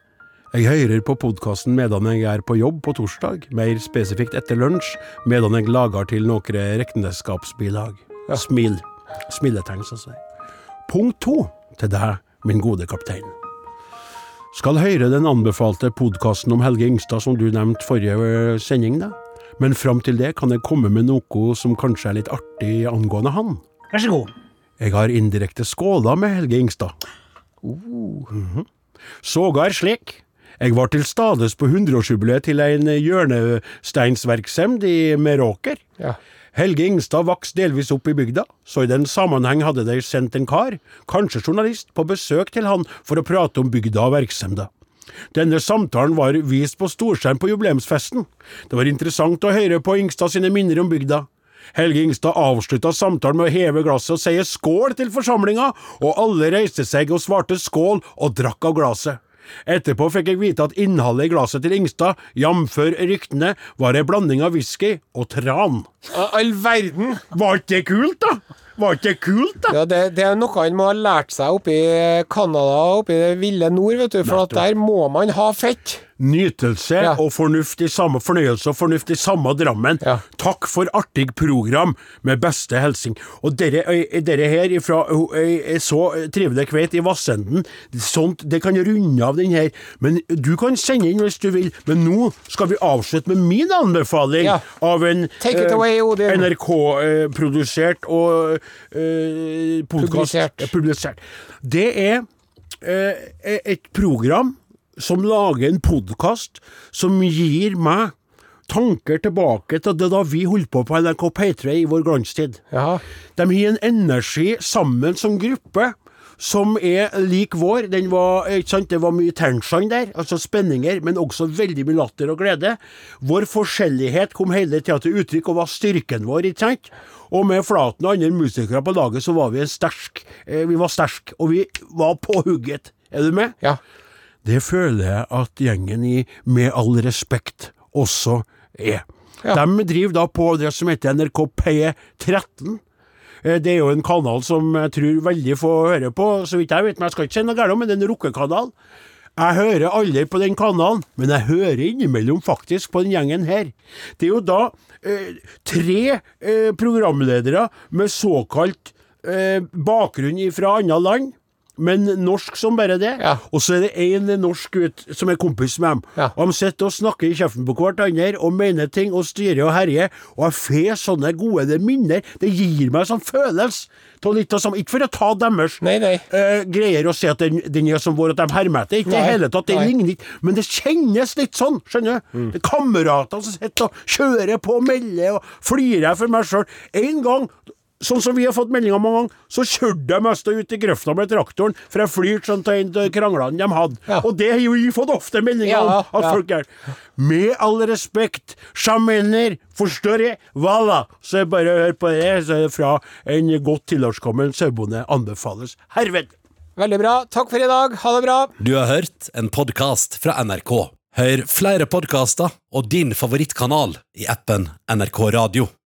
Jeg hører på podkasten medan jeg er på jobb på torsdag, mer spesifikt etter lunsj, medan jeg lager til noen regnskapsbilag. Smil. Smiletegn, så å. Punkt to til deg, min gode kaptein. Skal høre den anbefalte podkasten om Helge Ingstad som du nevnte forrige eh, sending, da. Men fram til det kan jeg komme med noe som kanskje er litt artig angående han. Vær så god. Jeg har indirekte skåla med Helge Ingstad. Mhm. Sågar slik. Jeg var til stades på 100-årsjubileet til en hjørnesteinsverksemd i Meråker. Ja. Helge Ingstad vokste delvis opp i bygda, så i den sammenheng hadde de sendt en kar, kanskje journalist, på besøk til han for å prate om bygda og virksomheten. Denne samtalen var vist på storskjerm på jubileumsfesten. Det var interessant å høre på Ingstad sine minner om bygda. Helge Ingstad avslutta samtalen med å heve glasset og si skål til forsamlinga, og alle reiste seg og svarte skål og drakk av glasset. Etterpå fikk jeg vite at innholdet i glasset til Ingstad, jf. ryktene, var ei blanding av whisky og tran. All verden! Var ikke det kult, da? Var ikke det kult, da? Ja, det, det er noe han må ha lært seg oppe i Canada, oppe i det ville nord, vet du. For at der må man ha fett. Nytelse Ja. og fornuft i samme fornøyelse og fornuft i samme Drammen. Ja. Takk for artig program, med beste hilsing. Og dere, dere her ifra så trivelig kveit i Vassenden, sånt, det kan runde av den her. Men du kan sende inn hvis du vil. Men nå skal vi avslutte med min anbefaling Ja. av en eh. NRK-produsert og eh, podcast, Publisert. publisert. Det er eh, et program som lager en podkast som gir meg tanker tilbake til det da vi holdt på på NRK P3 i vår glanstid. Ja. De har en energi sammen som gruppe som er lik vår. Den var, ikke sant, Det var mye tension der, altså spenninger, men også veldig mye latter og glede. Vår forskjellighet kom hele tida til uttrykk og var styrken vår, ikke sant? Og med Flaten og andre musikere på laget, så var vi en sterk. Eh, vi var sterk, og vi var på hugget. Er du med? Ja. Det føler jeg at gjengen i Med all respekt også er. Ja. De driver da på det som heter NRK P13. Eh, Det er jo en kanal som jeg tror veldig få hører på, så vidt jeg vet, men jeg skal ikke si noe galt om det er en rockekanal. Jeg hører aldri på den kanalen, men jeg hører innimellom faktisk på den gjengen her. Det er jo da eh, tre eh, programledere med såkalt eh, bakgrunn fra andre land, men norsk som bare det. Ja. Og så er det én norsk gutt som er kompis med dem. Ja. Og de sitter og snakker i kjeften på hverandre og mener ting og styrer og herjer. Og jeg får sånne gode minner. Det gir meg sånn følelse av litt av samme Ikke for å ta deres Nei, nei. Uh, greier og si at den, den er som vår, at de hermer etter. Ikke i det hele tatt. Det ligner ikke. Men det kjennes litt sånn, skjønner du. Det er kamerater som sitter og kjører på og melder og flirer for meg sjøl. En gang Sånn som vi har fått meldinger mange ganger, så kjørte de mest ut i grøfta med traktoren, for jeg flirte sånn til en av kranglene de hadde. Ja. Og det har jo vi fått ofte meldinger Ja, om, at ja. folk er Med all respekt, sjamener, forstår jeg, voilà. Så bare å høre på det, så er det fra en godt tilårskommen sauebonde anbefales herved. Veldig bra. Takk for i dag. Ha det bra. Du har hørt en podkast fra NRK. Hør flere podkaster og din favorittkanal i appen NRK Radio.